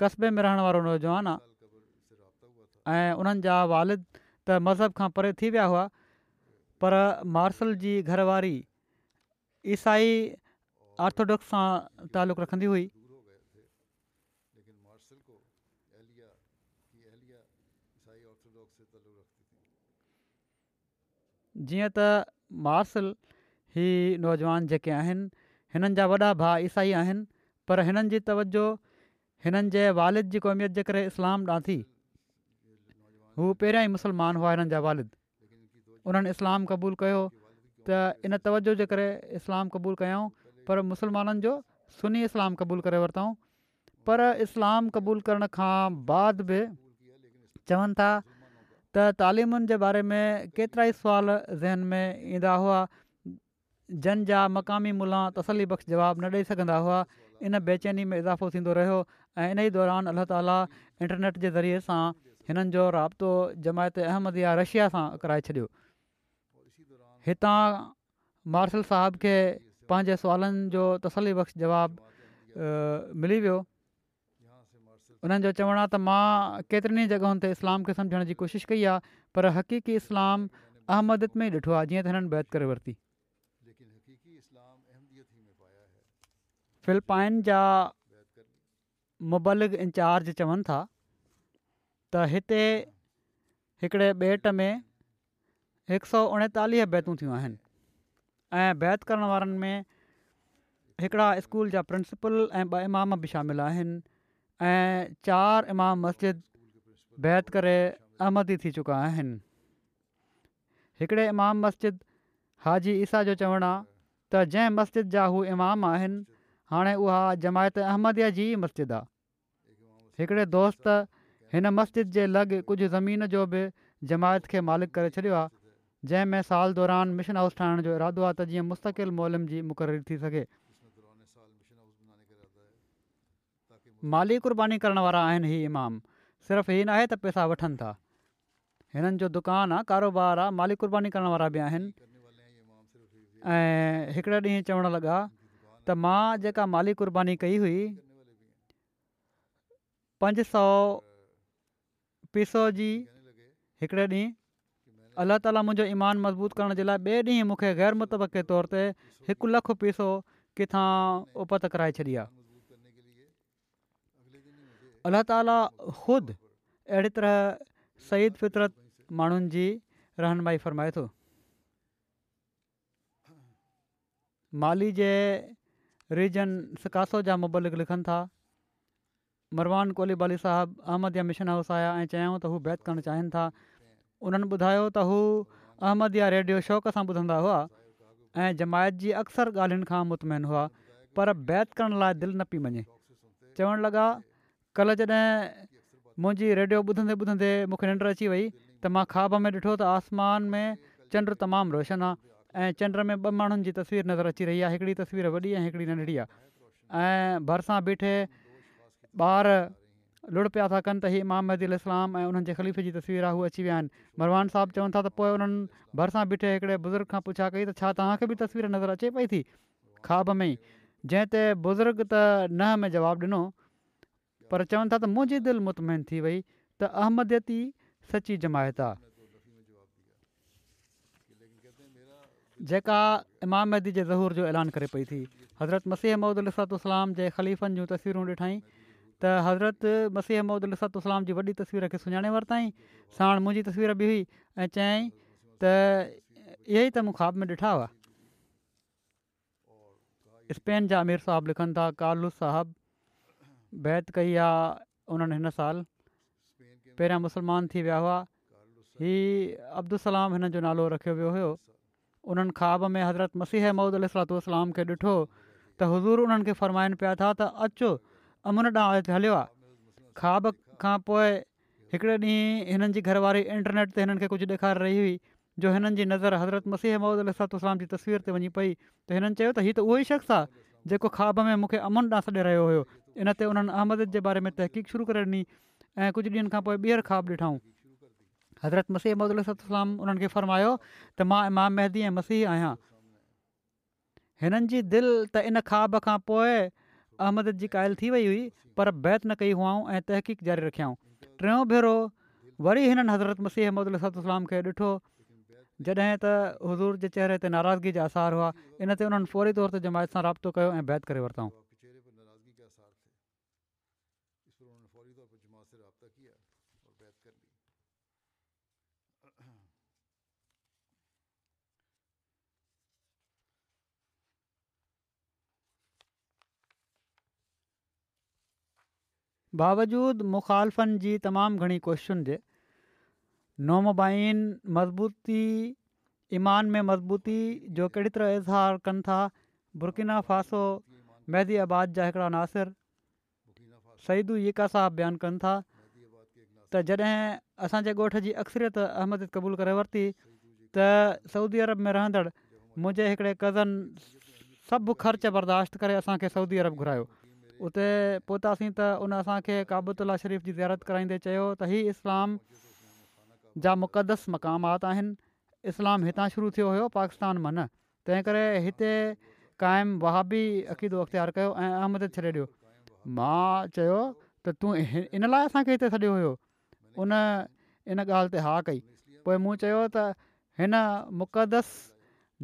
कस्बे में रहण वारो नौजवान आहे ऐं उन्हनि जा वारिद त मज़हब खां परे थी विया हुआ पर मार्सल जी घरवारी ईसाई आर्थोडॉक्स सां तालुक़ु रखंदी हुई जीअं त मार्सल ही नौजवान जेके आहिनि हिननि जा वॾा भाउ ईसाई आहिनि पर हिननि जी तवजो हिननि जे वालिद जी क़ौमियत जे करे इस्लाम ॾां थी हू पहिरियां ई मुसलमान हुआ हिननि जा वारिद उन्हनि इस्लाम क़बूलु कयो त इन तवजो जे करे इस्लाम क़बूलु कयऊं पर मुसलमाननि जो सुनी इस्लाम क़बूलु करे वरितऊं पर इस्लाम क़बूलु करण खां बाद बि चवनि था त तालिमुनि जे बारे में केतिरा ई सुवाल ज़हन में ईंदा हुआ जन जंहिंजा मक़ामी मुला तसली बख़्श जवाबु न ॾेई सघंदा हुआ इन बेचैनी में इज़ाफ़ो थींदो रहियो ऐं इन ई दौरान अलाह ताला इंटरनेट जे ज़रिए सां हिननि जो राब्तो जमायत अहमदिया रशिया सां कराए छॾियो हितां मार्शल साहब खे पंहिंजे सुवालनि जो तसली बख़्श जवाबु मिली वियो उन्हनि जो चवण आहे त मां केतिरनि जॻहियुनि ते इस्लाम खे सम्झण जी कोशिशि कई आहे पर हक़ीक़ी इस्लाम अहमदत में ई ॾिठो आहे जीअं त हिननि बैत करे वरिती फिलिपाइन जा मुबलग इंचार्ज चवनि था त हिते हिकिड़े भेट में हिकु सौ उणेतालीह बैतू थियूं आहिनि ऐं बैत करण वारनि में हिकिड़ा स्कूल जा प्रिंसिपल ऐं ॿ इमाम बि शामिल आहिनि ऐं चारि इमाम मस्जिद बैत करे अहमदी थी चुका आहिनि हिकिड़े इमाम मस्जिद हाजी ईसा जो चवणु आहे त जंहिं मस्जिद जा हू इमाम आहिनि हाणे उहा जमायत अहमदीअ जी मस्जिद आहे हिकिड़े दोस्त हिन मस्जिद जे लॻ कुझु ज़मीन जो बि जमायत खे मालिक करे छॾियो आहे जंहिंमें साल दौरान मिशन हाउस ठाहिण जो इरादो आहे त जीअं मुस्तक़िल मोलम जी मुक़ररी थी सघे माली क़ुर्बानी करण वारा आहिनि हीउ ईमाम सिर्फ़ु हीअ नाहे त पैसा वठनि था हिननि जो दुकानु आहे कारोबार आहे माली क़ुर्बानी करण वारा बि आहिनि ऐं हिकिड़े ॾींहुं चवणु लॻा त मां जेका माली क़ुर्बानी कई हुई पंज सौ पीसो जी हिकिड़े ॾींहुं अल्लाह ताला मुंहिंजो ईमान मज़बूत करण जे लाइ ॿिए ॾींहुं मूंखे गैर मुतबक़ तौर ते हिकु लखु पीसो किथां उपत कराए छॾी आहे अलाह ताला ख़ुदि अहिड़े तरह सईद फितरत माण्हुनि जी रहनुमाई फ़रमाए थो माली जे रीजन सिकासो जा मुबलिक लिखनि था मरवान कोली बाली साहिब अहमद जा मिशन हाउस आया ऐं चयाऊं त हू बैत करणु चाहिनि था उन्हनि ॿुधायो त हू अहमद जा रेडियो शौक़ु सां ॿुधंदा हुआ ऐं जमायत जी अक्सर ॻाल्हियुनि खां मुतमन हुआ पर बैत करण लाइ दिलि न पई मञे लॻा कल्ह जॾहिं मुंहिंजी रेडियो ॿुधंदे ॿुधंदे मूंखे निंड अची वई त मां खाॿ में ॾिठो त आसमान में चंड तमामु रोशन आहे ऐं चंड में ॿ माण्हुनि जी तस्वीर नज़र अची रही आहे हिकिड़ी तस्वीरु वॾी ऐं हिकिड़ी नंढड़ी आहे ऐं भरिसां ॿीठे ॿार लुड़ पिया था कनि त हीअ माम मद इस्लाम ऐं उन्हनि जे ख़लीफ़ जी तस्वीरु आहे हू अची विया आहिनि मरवान साहबु चवनि था त पोइ उन्हनि भरिसां ॿीठे हिकिड़े बुज़ुर्ग खां पुछा कई त छा तव्हांखे बि तस्वीर नज़र अचे पई थी खाॿ में ई जंहिं ते बुज़ुर्ग त न में जवाबु ॾिनो पर चवनि था त मुंहिंजी दिलि मुतमिन थी वई त अहमदियती सची जमायत आहे जेका इमामैदी जे ज़हूर जो ऐलान करे पई थी हज़रत मसीह महमदल लसातो सलाम जे ख़लीफ़नि जूं तस्वीरूं ॾिठई त हज़रत मसीह महमदसलाम जी वॾी तस्वीर खे सुञाणे वरिताईं साण मुंहिंजी तस्वीर बि हुई ऐं चयईं त इहे ई त मूं ख़्वाब में ॾिठा हुआ स्पेन जा अमीर साहबु लिखनि था कार्लू साहबु बैत कई आहे उन्हनि हिन साल पहिरियां मुस्लमान थी विया हुआ हीअ अब्दुल सलाम जो नालो रखियो वियो हुयो उन्हनि ख्वाब में हज़रत मसीह महूद अल सलातो उसलाम खे ॾिठो त हज़ूर उन्हनि खे फ़रमाइनि पिया था त अचो अमुन ॾांहुं हलियो आहे ख्वाब खां पोइ हिकिड़े ॾींहुं हिननि जी घरवारी इंटरनेट ते हिननि खे कुझु ॾेखारे रही हुई जो हिननि जी नज़र हज़रत मसीह महूद अल जी तस्वीर ते वञी पई त हिननि चयो त शख़्स आहे जेको ख्वा में मूंखे अमन तां छॾे रहियो हुयो इनते उन्हनि अहमद जे बारे में तहक़ीक़ शुरू करे ॾिनी ऐं कुझु ॾींहनि खां पोइ ॿीहर ख्वा ॾिठो हज़रत मसीह अहमद सलाम उन्हनि खे फ़र्मायो त मां इमाम मेहदी ऐं मसीह आहियां हिननि जी दिलि त इन ख्वाब खां पोइ अहमद जी क़ाइल थी वई हुई पर बैत न कई हुआ ऐं तहक़ीक़ जारी रखियाऊं टियों भेरो वरी हिननि हज़रत मसीह अहमद लहलाम खे ॾिठो जॾहिं त हज़ूर जे चहिरे ते नाराज़गी जा असार हुआ इनते उन्हनि फौरी तौर ते जमायत सां राब्तो कयो ऐं बैत करे वरितऊं बावजूदु मुखालफ़नि जी तमामु घणी कोशिशुनि जे नोमबाइन मज़बूती ईमान में मज़बूती जो कहिड़ी तरह इज़हार कनि था बुरकिना फ़ासो मेहदी आबाद जा हिकिड़ा नासिर सईदू यका साहबु बयानु कनि था त जॾहिं असांजे ॻोठ जी अक्सरियत अहमद क़बूल करे वरिती त सऊदी अरब में रहंदड़ मुंहिंजे हिकिड़े कज़न सभु ख़र्च बर्दाश्त करे असांखे सऊदी अरब घुरायो उते पहुतासीं त उन असांखे काबूत शरीफ़ जी ज़ियारत कराईंदे चयो त इस्लाम जा मुक़दस मक़ामात आहिनि इस्लाम हितां शुरू थियो हुयो पाकिस्तान मन तंहिं करे हिते क़ाइमु वहाबी अक़ीदो अख़्तियारु कयो ऐं अहमद छॾे ॾियो मां चयो त तूं हिन लाइ असांखे हिते छॾियो हुयो उन इन ॻाल्हि ते हा कई पोइ मूं चयो त हिन मुक़दस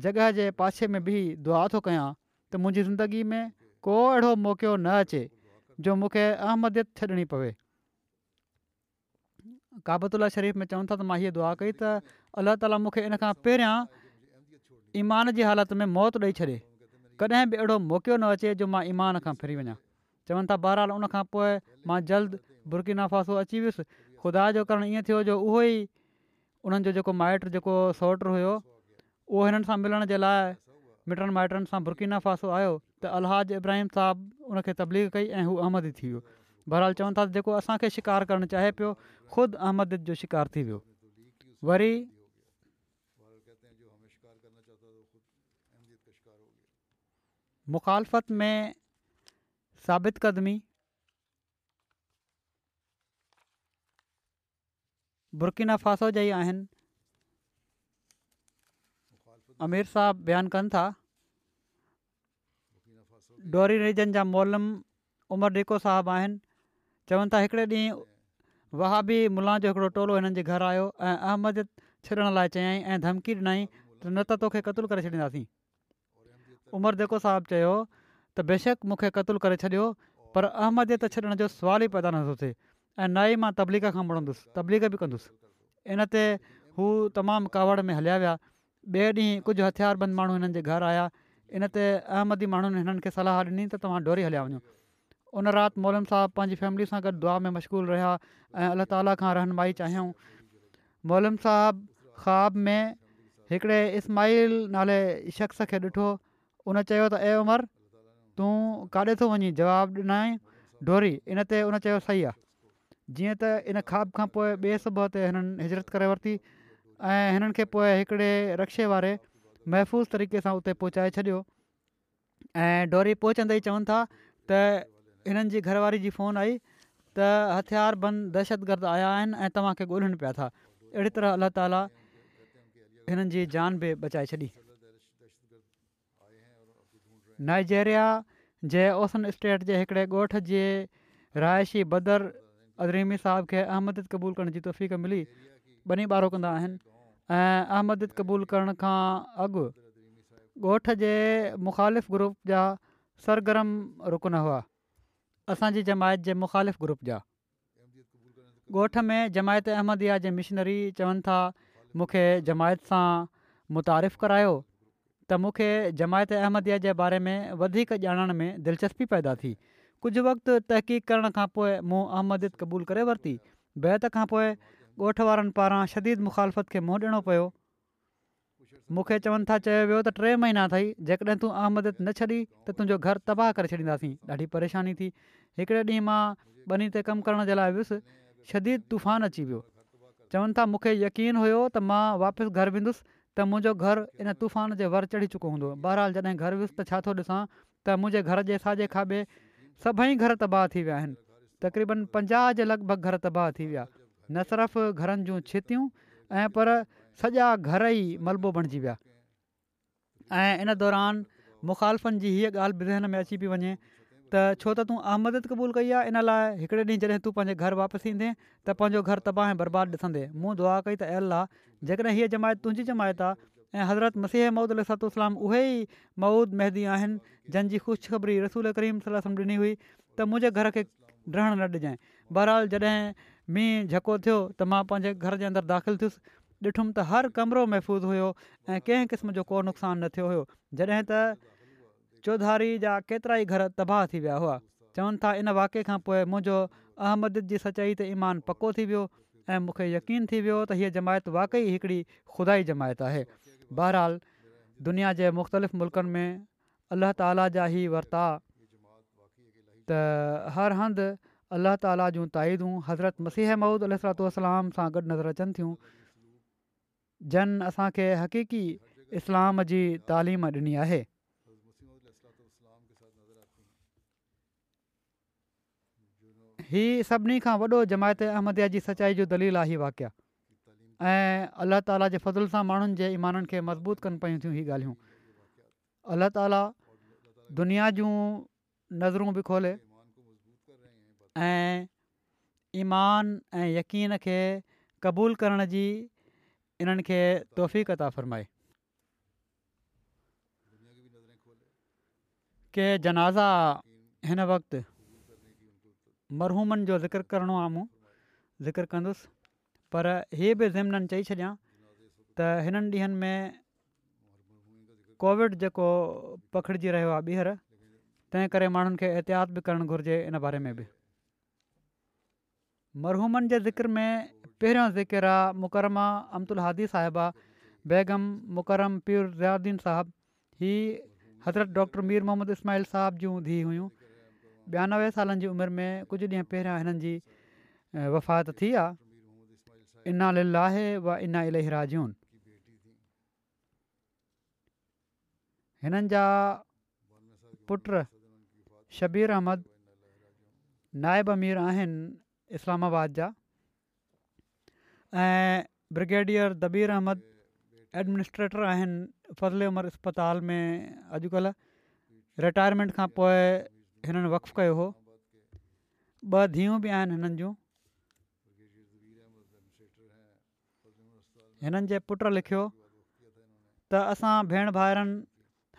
जॻह जे पासे में बि दुआ थो कयां त मुंहिंजी ज़िंदगी में को अहिड़ो मौक़ो न अचे जो मूंखे अहमदियत छॾिणी पवे काबतुल्ला शरीफ़ में चवनि था त मां हीअ दुआ कई त अलाह ताला मूंखे इन खां पहिरियां ईमान जी हालति में मौत ॾेई छॾे कॾहिं बि अहिड़ो मौक़ो न अचे जो मां ईमान खां फिरी वञा चवनि था बरहाल उनखां पोइ मां जल्द बुरकी नाफ़ाफ़ो अची वियुसि ख़ुदा जो करणु ईअं थियो जो उहो ई उन्हनि जो जेको माइटु जेको सौटु हुयो उहो हिननि सां मिलण जे लाइ मिटनि माइटनि सां बुरकी आयो त अलाह इब्राहिम साहबु उनखे तबलीग कई ऐं हू अहमद थी वियो बहरहाल चवनि था जेको असांखे शिकार करणु चाहे पियो ख़ुदि अहमद जो शिकार थी वियो वरी मुखालफ़त में साबित क़दमी बुर्किना फासो जा ई आहिनि अमिर साहब बयानु कनि था डोरी रिजन जा मोलम उमर डिको साहबु आहिनि चवनि था हिकिड़े ॾींहुं वहाबी मुला जो हिकिड़ो टोलो हिननि जे घर आयो ऐं अहमदियत छॾण लाइ चयई ऐं धमकी ॾिनई त न त तोखे करे छॾींदासीं उमर जेको साहबु चयो त बेशक मूंखे क़तूल करे छॾियो पर अहमदियत छॾण जो सुवाल ई पैदा नथो थिए ऐं ना ई मां तबलीग खां वणंदुसि तबलीग बि कंदुसि इन ते हू तमामु कावड़ में हलिया विया ॿिए ॾींहुं कुझु हथियारबंद माण्हू हिननि जे घर आया इन ते अहमदी माण्हुनि हिननि खे सलाहु ॾिनी त तव्हां डोरी हलिया वञो उन राति मौलम साहिबु पंहिंजी फैमिली सां गॾु दुआ में मशगूल रहिया ऐं अलाह ताला खां रहनुमाई चाहियऊं मौलम साहिबु ख़्वाब में हिकिड़े इस्माइल नाले शख़्स खे ॾिठो उन चयो त ए उमर तूं काॾे थो वञी जवाबु ॾिनाई डोरी इनते उन चयो सही आहे जीअं त इन ख़्वाब खां पोइ ॿिए सुबुह ते हिननि हिजरत करे वरिती ऐं हिननि खे पोइ हिकिड़े रक्षे वारे महफ़ूज़ तरीक़े सां उते पहुचाए छॾियो ऐं डोरी पहुचंदे ई चवनि था त हिननि जी घरवारी जी फोन आई त हथियार बंद दहशतगर्द आया आहिनि ऐं तव्हांखे ॻोल्हनि पिया था अहिड़ी तरह अलाह ताला हिननि जी जान बि बचाए छॾी नाइजेरिया जे ओसन स्टेट जे हिकिड़े ॻोठ जे रहायशी बदर अदरीमी साहब खे अहमद क़बूल करण जी तफ़ीक मिली ॿी ॿार कंदा आहिनि ऐं अहमद क़बूल करण खां अॻु ॻोठ जे मुखालिफ़ु ग्रुप जा सरगरम रुकन हुआ असांजी जमायत जे मुख़ालिफ़ ग्रुप जा ॻोठ में जमायत अहमदिया जे मिशनरी चवनि था मूंखे जमायत सां मुतारिफ़ु करायो त मूंखे जमायत अहमदिया जे बारे में वधीक ॼाणण में दिलचस्पी पैदा थी कुझु वक़्तु तहक़ीक़ करण खां पोइ मूं अहमद क़बूल करे वरिती बैत खां पोइ ॻोठ वारनि पारां शदीद मुखालफ़त खे मुंहुं ॾियणो पियो मूंखे चवनि था चयो वियो त टे महीना अथई जेकॾहिं तूं अहमद न छॾी त तुंहिंजो घरु तबाहु करे छॾींदासीं ॾाढी परेशानी थी हिकिड़े ॾींहुं मां ॿ ते कमु करण जे लाइ वियुसि शदी तूफ़ान अची वियो चवनि था मूंखे यकीन हुयो त मां वापसि घरु वेंदुसि त मुंहिंजो घरु इन तूफ़ान जे वर चढ़ी चुको हूंदो बहरहाल जॾहिं घरु वियुसि त छा थो ॾिसां त मुंहिंजे घर जे साॼे खाॿे सभई घर तबाह थी विया आहिनि तक़रीबनि पंजाह जे लॻभॻि घर तबाह थी विया न सिर्फ़ु घरनि जूं छितियूं ऐं पर सॼा घर ई मलबो बणिजी विया ऐं इन दौरान मुख़ालफ़नि जी हीअ ॻाल्हि ज़हन में अची पई वञे त छो त तूं अहमद क़बूल कई आहे इन लाइ हिकिड़े ॾींहुं जॾहिं तूं पंहिंजे घरु वापसि ईंदे त पंहिंजो घरु तबाह बर्बादु ॾिसंदे मूं दुआ कई त आयल आहे जेकॾहिं हीअ जमायत तुंहिंजी जमायत आहे ऐं हज़रत मसीह मऊद अलसतलाम उहे ई मूद महदी आहिनि जंहिंजी रसूल करीम सलम ॾिनी हुई त मुंहिंजे घर खे डहण न ॾिजाइ बहरहाल जॾहिं मींहुं झको थियो त मां पंहिंजे घर जे दाख़िलु थियुसि ॾिठुमि त हर कमिरो महफ़ूज़ हुयो ऐं कंहिं क़िस्म जो को नुक़सानु न थियो हुयो जॾहिं त चौधारी जा केतिरा ई घर तबाह थी विया हुआ चवनि था इन वाक़े खां पोइ मुंहिंजो अहमद जी सचाई ते ईमान पको थी वियो ऐं मूंखे यकीन थी वियो त हीअ जमायत वाक़ई हिकिड़ी खुदा जमायत आहे बहरहाल दुनिया जे मुख़्तलिफ़ मुल्कनि में अल्लाह ताला जा ई वरिता त हर हंधि अलाह ताला जूं ताईदूं हज़रत मसीह ममूद अल वसलाम सां गॾु नज़र अचनि थियूं जन असांखे हक़ीक़ी इस्लाम जी तालीम ॾिनी आहे हीअ सभिनी खां वॾो जमायत अहमदया जी सचाई जो दलील आहे हीउ वाकिया ऐं अल्लाह ताला जे फज़ल सां माण्हुनि जे ईमाननि खे मज़बूत कनि पियूं थियूं ही ॻाल्हियूं अल्ला ताला दुनिया जूं नज़रूं बि खोले ऐं ईमान ऐं यक़ीन खे क़बूल करण जी इन्हनि खे तोहफ़ था फ़रमाए के जनाज़ा हिन वक़्तु मरहूमनि जो ज़िक्र करिणो आहे मूं ज़िक्र कंदुसि पर हीअ बि ज़िमननि चई छॾियां त हिननि ॾींहनि में कोविड जेको पखिड़िजी रहियो आहे ॿीहर तंहिं करे माण्हुनि खे एहतियात बि करणु घुरिजे इन बारे में बि मरहूमनि जे ज़िक्र में पहिरियों ज़िकर आहे मुकरमा अमदुल हादी साहिबा बेगम मुकरम पीर ज़्दीन साहबु हीअ हज़रत डॉक्टर मीर मुहम्मद इस्माल साहिब जूं धीउ हुयूं ॿियानवे सालनि जी उमिरि में कुझु ॾींहं पहिरियां हिननि जी वफ़ात थी आहे इना लील आहे व इना इलेही राजून हिननि जा पुट शबीर अहमद नाइब मीर आहिनि इस्लामाबाद जा ऐं ब्रिगेडियर दबीर अहमद एडमिनिस्ट्रेटर आहिनि फज़ले उमर अस्पताल में अॼुकल्ह रिटायरमेंट खां पोइ हिननि वक़्फ़ कयो हो ॿ धीअं बि आहिनि हिननि जूं हिननि जे पुट लिखियो त असां भेण भाड़नि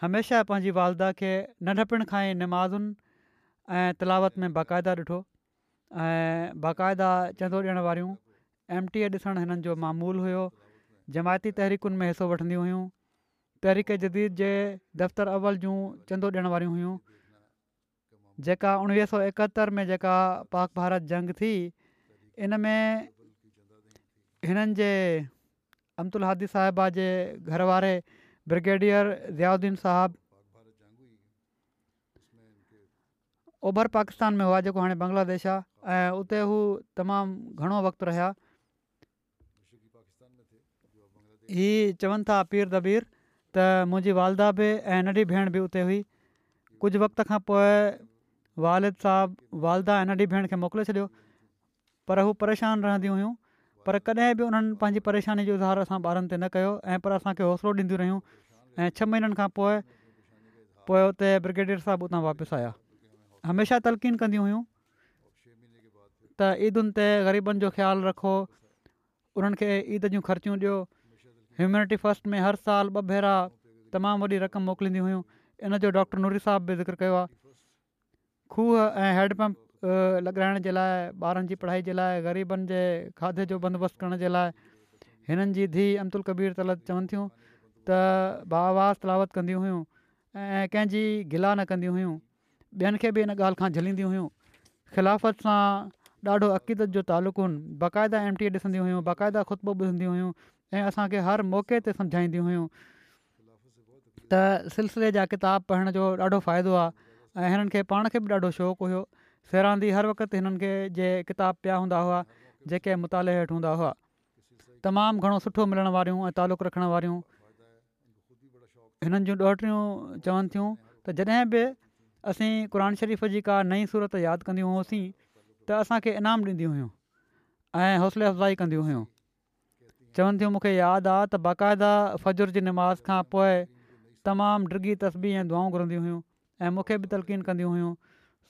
हमेशह पंहिंजी वालदा खे नंढपण खां ई नमाज़ुनि ऐं तिलावत में बाक़ाइदा ॾिठो ऐं बाक़ाइदा चंदो ॾियण वारियूं एम टी ए ॾिसणु हिननि जो मामूल हुयो जमायती तहरीकुनि में हिसो वठंदियूं हुयूं तहरीक जदीद जे दफ़्तर अवल जूं चंदो ॾियण वारियूं हुयूं जेका उणिवीह सौ एकहतरि में जेका पाक भारत जंग थी इन में हिननि जे अमदुल हादी साहिबा जे घर वारे ब्रिगेडियर ज़ियाउद्दीन साहबु ओभर पाकिस्तान में हुआ जेको हाणे बांग्लादेश आहे ऐं उते हू तमामु घणो वक़्तु रहिया हीअ चवनि था पीर दबीर त मुंहिंजी वालदा बि ऐं नंढी भेण बि उते हुई कुझु वक़्त खां पोइ वालदा ऐं नंढी भेण खे मोकिले छॾियो पर हू परेशान रहंदियूं हुयूं पर कॾहिं बि उन्हनि पंहिंजी परेशानी जो उधार असां ॿारनि ते न कयो ऐं पर असांखे हौसलो ॾींदियूं रहियूं ऐं छह महीननि खां पोइ पोइ उते ब्रिगेडियर साहिबु उतां वापसि आया हमेशह तलकीन कंदियूं हुयूं त ईदुनि ते ग़रीबनि जो ख़्यालु रखो उन्हनि खे ईद जूं ख़र्चियूं ॾियो ह्यूम्यूनिटी फस्ट में हर साल ॿ भेरा तमामु वॾी रक़म मोकिलींदी हुयूं इन जो डॉक्टर नूरी साहब बि ज़िक्र कयो आहे खूह ऐं हैडपंप लॻाइण जे लाइ ॿारनि जी पढ़ाई जे लाइ ग़रीबनि जे खाधे जो बंदोबस्तु करण जे लाइ हिननि जी धीउ अमतुल कबीर तलत चवनि थियूं त बा तलावत कंदी हुयूं ऐं कंहिंजी गिला न कंदियूं हुयूं ॿियनि खे बि इन ॻाल्हि खां झलींदी हुयूं ख़िलाफ़त सां ॾाढो अक़ीदत जो तालुक़ु बाक़ाइदा एमटीए ॾिसंदी हुयूं बाक़ाइदा ख़ुतबू हुयूं ऐं असांखे हर मौक़े ते सम्झाईंदियूं हुयूं त सिलसिले जा किताब पढ़ण जो ॾाढो फ़ाइदो आहे ऐं हिननि खे पाण खे बि ॾाढो शौक़ु हुयो फेरांदी हर वक़्तु हिननि खे जे किताब पिया हूंदा हुआ जेके मुताले हेठि हूंदा हुआ तमामु घणो सुठो मिलण वारियूं ऐं तालुक़ु रखणु वारियूं हिननि जूं ॾोहिटियूं चवनि थियूं त जॾहिं बि असीं क़ुर शरीफ़ जी का नई सूरत यादि कंदियूं हुअसीं त असांखे इनाम ॾींदी हुयूं ऐं हौसले अफ़ज़ाई कंदियूं हुयूं चवनि थियूं मूंखे यादि आहे त बाक़ाइदा फ़जुर जी निमाज़ खां पोइ तमामु डिगी तस्बी ऐं दुआऊं घुरंदियूं हुयूं ऐं मूंखे बि तलक़ीन कंदियूं हुयूं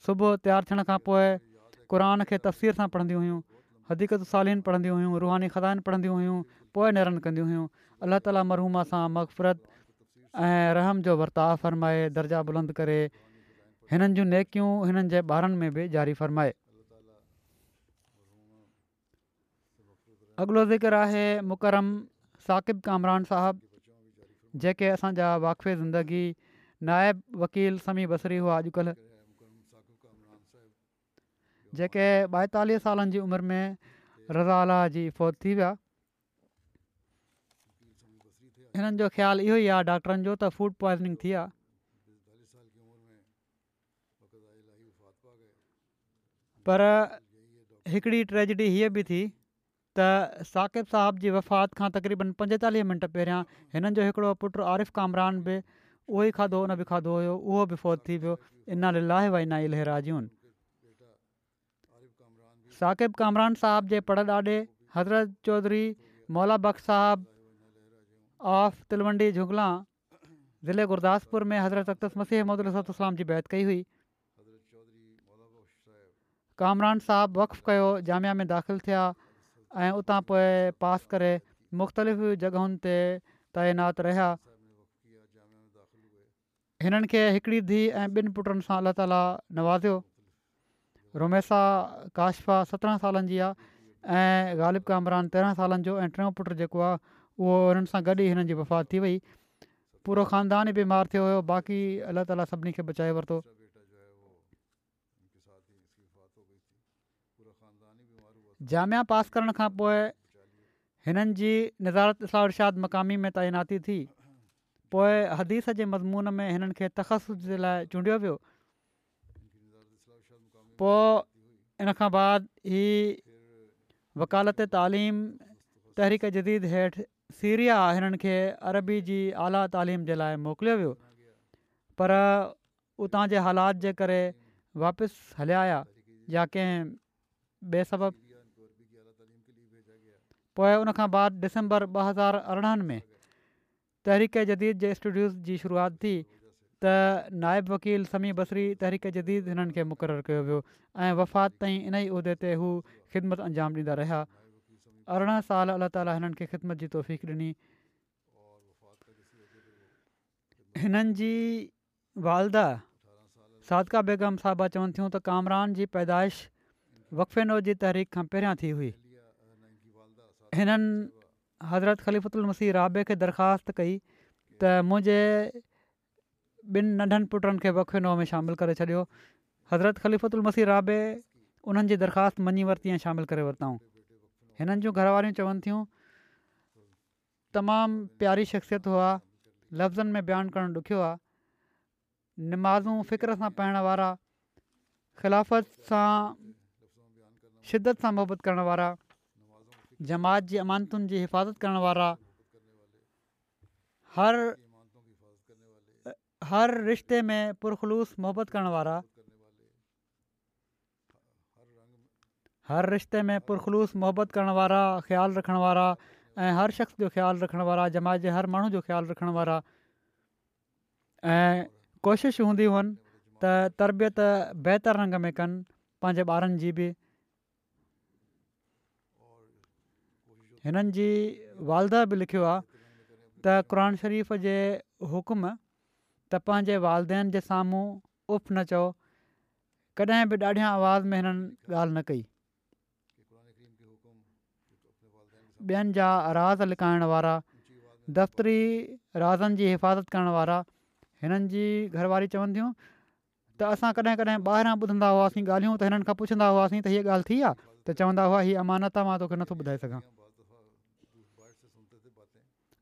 सुबुह तयारु थियण खां पोइ क़ुर खे तस्वीर सां पढ़ंदियूं हुयूं हदीक़त सालीन पढ़ंदियूं हुयूं रुहानी ख़दाइनि पढ़ंदियूं हुयूं पोइ नरनि कंदियूं हुयूं अल्लाह ताला मरहूम सां मक़फ़रत ऐं रहम जो वर्ताव फ़रमाए दर्जा बुलंद करे हिननि जूं नेकियूं हिननि जे ॿारनि में बि ज़ारी फ़रमाए अॻिलो ज़िक्र आहे मुकरम साकिब कामरान साहबु जेके असांजा वाक़फ़े ज़िंदगी नायब वकील समी बसरी हुआ अॼुकल्ह जेके ॿाएतालीह सालनि जी उमिरि में रज़ा आला जी फौत थी विया हिननि जो ख़्यालु इहो ई आहे डॉक्टरनि जो त फूड पॉइज़निंग थी आहे पर हिकिड़ी ट्रैजडी हीअ बि थी त साकिब साहिब जी वफ़ात खां तक़रीबन पंजेतालीह मिंट पहिरियां हिननि जो हिकिड़ो पुटु आरिफ़ कामरान बि उहो ई खाधो उन बि खाधो हुयो उहो बि फौत थी वियो इनाल वाहिन साकिब कामरान साहिब जे पड़ ॾाॾे हज़रत चौधरी मौला बख़्श साहिबु ऑफ तिलवंडी जुंगला ज़िले गुरुदासपुर में हज़रत अख़्तस मसीह अहमद जी बैत कई हुई कामरान साहिबु वक़फ़ कयो जामिया में दाख़िलु थिया ऐं उतां पोइ पास करे मुख़्तलिफ़ जॻहियुनि ते तइनात रहिया हिननि खे हिकिड़ी धीउ ऐं ॿिनि पुटनि सां अलाह ताला नवाज़ियो रोमेसा काशफा सत्रहं सालनि जी आहे ऐं ग़ालिब कामरान तेरहं सालनि जो ऐं टियों पुटु जेको आहे उहो हुननि सां गॾु ई हिननि जी वफ़ात थी वई पूरो ख़ानदान ई बीमार थियो हुयो बाक़ी अलाह ताला सभिनी बचाए वरितो जामिया पास करण खां पोइ हिननि जी नज़ारत इस्लाउशाद मक़ामी में तइनाती थी पोइ हदीस जे मज़मून में हिननि खे तख़स जे लाइ चूंडियो वियो पोइ इन खां बाद ही वकालत तालीम तहरीक जदीद हेठि सीरिया हिननि खे अरबी जी आला तालीम जे लाइ मोकिलियो वियो पर उतां जे हालात जे करे वापसि हलिया हुया या कंहिं बेसब पोइ उन खां बाद डिसंबर ॿ हज़ार अरिड़हनि में तहरीक जदीद जे स्टूडियोस जी शुरूआति थी त नायब वकील समी बसरी तहरीक जदीद हिननि खे मुक़ररु कयो वियो ऐं वफ़ात ताईं इन ई उहिदे ते हू ख़िदमत अंजाम ॾींदा रहिया अरिड़हं साल अलाह ताला हिननि खे ख़िदमत जी तौफ़ीक़ ॾिनी हिननि जी वालदा साधका बेगम साहबा चवनि थियूं त कामरान जी पैदाइश वक़फ़े नौज जी तहरीक खां पहिरियां थी हुई हिननि हज़रत ख़लीफ़ल मसीह राबे खे दरख़्वास्त कई त मुंहिंजे ॿिनि नंढनि पुटनि खे वखियो नओं में शामिलु करे छॾियो हज़रत ख़लीफ़ल मसीह राबे उन्हनि जी दरख़्वास्त मञी वरिती ऐं शामिलु करे वरिताऊं हिननि जूं घर वारियूं चवनि थियूं तमामु प्यारी शख़्सियत हुआ लफ़्ज़नि में बयानु करणु ॾुखियो आहे नमाज़ू फ़िक्र सां पाइण वारा ख़िलाफ़त सां शिदत सां मुहबत करण वारा जमात जी अमानतुनि जी हिफ़ाज़त करण वारा हर हर रिश्ते में पुरखलूस मोहबत करण वारा हर रिश्ते में पुरखलूस محبت करण वारा ख़्यालु रखण वारा ऐं हर शख़्स जो ख़्यालु रखण वारा जमात जे हर माण्हू जो ख़्यालु रखण वारा ऐं कोशिश हूंदियूं आहिनि त तरबियत बहितर रंग में कनि पंहिंजे ॿारनि जी बि हिननि जी वालद बि लिखियो आहे त शरीफ़ जे हुकुम त पंहिंजे वालदेन जे साम्हूं उफ़ न चओ कॾहिं बि ॾाढियां आवाज़ में हिननि ॻाल्हि न कई ॿियनि जा राज़ लिकाइण वारा दफ़्तरी राज़नि जी हिफ़ाज़त करण वारा हिननि जी घरवारी चवंदियूं त असां कॾहिं कॾहिं ॿाहिरां ॿुधंदा हुआसीं ॻाल्हियूं त हिननि खां पुछंदा हुआसीं त हीअ ॻाल्हि थी आहे त चवंदा हुआ हीअ अमानत आहे मां तोखे नथो ॿुधाए सघां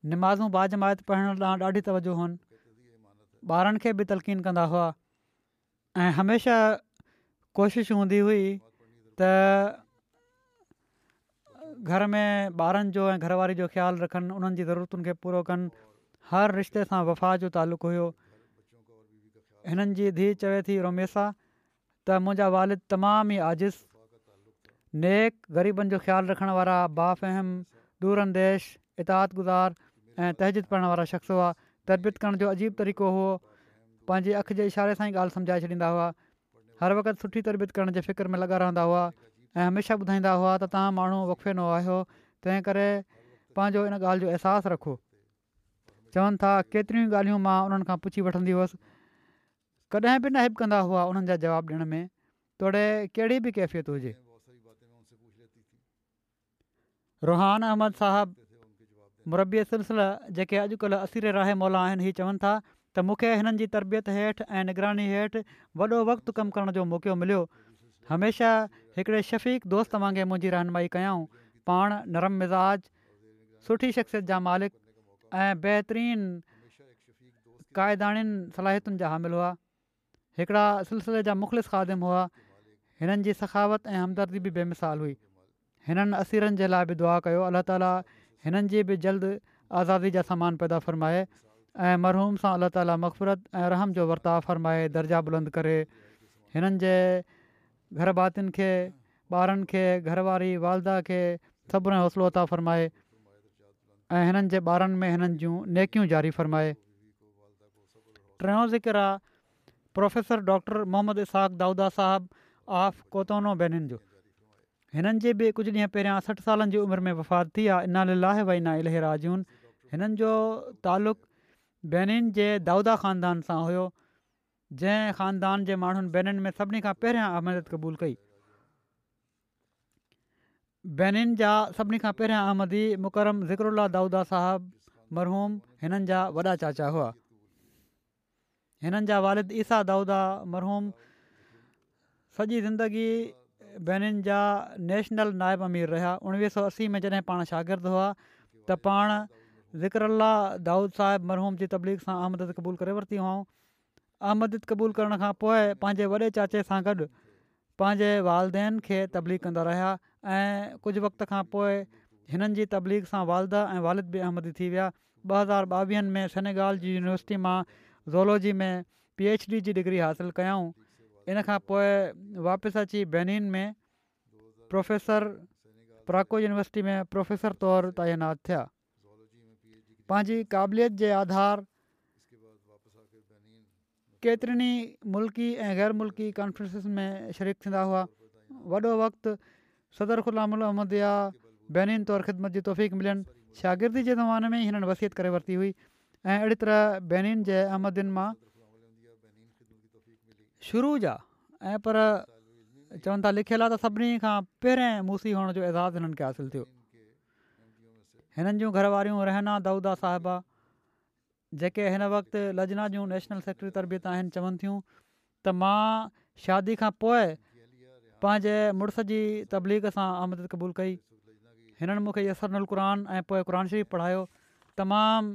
निमाज़ूं बाज़म पढ़ण लाइ ॾाढी तवजो हुअनि ॿारनि खे बि तलकीन कंदा हुआ ऐं हमेशह कोशिश हूंदी हुई त घर में ॿारनि जो ऐं घरवारे जो ख़्यालु रखनि उन्हनि जी ज़रूरतुनि खे पूरो कनि हर रिश्ते सां वफ़ा जो तालुक़ु हुओ हिननि जी धीउ चवे थी रोमेसा त मुंहिंजा वालिद तमामु ई आज़िज़ नेक ग़रीबनि जो ख़्यालु रखण वारा बाफ़हम दूरंदेश इताद गुज़ार ऐं तहजीद पढ़ण वारा शख़्स हुआ तरबियत करण जो अजीब तरीक़ो हुओ पंहिंजे अख जे इशारे सां ई ॻाल्हि समुझाए छॾींदा हुआ हर वक़्तु सुठी तरबियत करण जे में लॻा रहंदा हुआ ऐं हमेशह ॿुधाईंदा हुआ त तव्हां माण्हू वुकफे न आहियो तंहिं करे पंहिंजो हिन ॻाल्हि जो अहसासु रखो चवनि था केतिरियूं ॻाल्हियूं मां उन्हनि खां पुछी वठंदी हुअसि कॾहिं बि न हिब कंदा हुआ उन्हनि जा जवाबु ॾियण में तोड़े कहिड़ी बि कैफ़ियत हुजे रुहान अहमद साहबु मुरबीअ सिलसिला जेके अॼुकल्ह असीर रहे मौला आहिनि इहे चवनि था त मूंखे हिननि जी तरबियत हेठि ऐं निगरानी हेठि वॾो वक़्तु कमु करण जो मौको मिलियो हमेशह हिकिड़े शफ़ीक दोस्त वांगुरु मुंहिंजी रहनुमाई कयऊं पाण नरम मिज़ाज सुठी शख़्सियत जा मालिक ऐं बहितरीन क़ाइदाननि सलाहितुनि जा हामिल हुआ हिकिड़ा सिलसिले जा मुख़लिस ख़ादिम हुआ हिननि जी सखावत ऐं हमदर्दी बि बेमिसाल हुई हिननि असीरनि जे लाइ बि दुआ कयो अलाह ताली हिननि जी बि जल्द आज़ादी जा सामान पैदा फ़र्माए ऐं मरहूम सां अला ताली मफ़रत ऐं रहम जो वर्ताव फ़रमाए दर्जा बुलंद करे हिननि जे घर भातियुनि खे ॿारनि खे घरवारी वालदा खे सभु हौसलो अदा फ़रमाए ऐं हिननि जे ॿारनि में हिननि जूं नेकियूं जारी फ़रमाए टियों ज़िक्रु आहे प्रोफेसर डॉक्टर मोहम्मद इसाक़ाउदा साहबु ऑफ कोतोनो ॿेनी जो हिननि जे बि कुझु ॾींहं पहिरियां सठि सालनि जी उमिरि में वफ़ात थी विया इना लाहे वई ना राजून हिननि जो तालुक़ ॿेनीनि जे दाऊदा ख़ानदान सां हुयो जंहिं ख़ानदान जे माण्हुनि ॿेनरुनि में सभिनी खां पहिरियां अहमदत क़बूल कई बेनि जा सभिनी खां पहिरियां अहमदी मुकरम ज़िकरा दाऊदा साहिब मरहूम हिननि जा वॾा चाचा हुआ हिननि जा वालिद ईसा दाऊदा मरहूम सॼी ज़िंदगी ॿिन्हिनि जा नेशनल नाइब अमीर रहिया उणिवीह सौ असी में जॾहिं पाण शागिर्दु हुआ त पाण ज़िक्र अला दाऊद साहिब मरहूम जी तबलीग सां अहमद क़बूल करे हुआ अहमद क़बूल करण खां पोइ पंहिंजे वॾे चाचे सां गॾु पंहिंजे वालदेन खे तबलीक़ कंदा रहिया ऐं कुझु वक़्त खां पोइ हिननि जी तबलीग सां वालदा ऐं वालिद बि अहमदी थी विया ॿ हज़ार ॿावीहनि में सनेगाल जी यूनिवर्सिटी मां ज़ोलॉजी में पी एच डी जी डिग्री हासिलु कयऊं इन खां पोइ वापसि अची बेनीन में प्रोफेसर प्राको यूनिवर्सिटी में प्रोफेसर तौरु तइनात थिया पंहिंजी क़ाबिलियत जे आधार केतिरनि मुल्की ऐं ग़ैर मुल्की कॉन्फ्रेंसिस में शरीफ़ थींदा हुआ वॾो वक़्तु सदर गुलाम अहमदिया बेनीन तौरु ख़िदमत जी तौफ़ीक़ मिलनि शागिर्दी जे ज़माने में ई हिननि वसियत करे वरिती हुई ऐं अहिड़ी तरह बेनीन जे अहमदियुनि मां शुरू जा ऐं पर चवनि था लिखियलु आहे त सभिनी खां पहिरें मूसी हुअण जो एज़ाज़ हिननि खे हासिलु थियो हिननि जूं घर रहना दाऊदा साहिबा जेके हिन वक़्तु लजना जूं नेशनल सेक्रेटरी तरबियत आहिनि चवनि थियूं त मां शादी खां पोइ पंहिंजे मुड़ुस जी तबलीग सां आमद क़बूल कई हिननि मूंखे ऐं पोइ क़ुर शरीफ़ पढ़ायो तमामु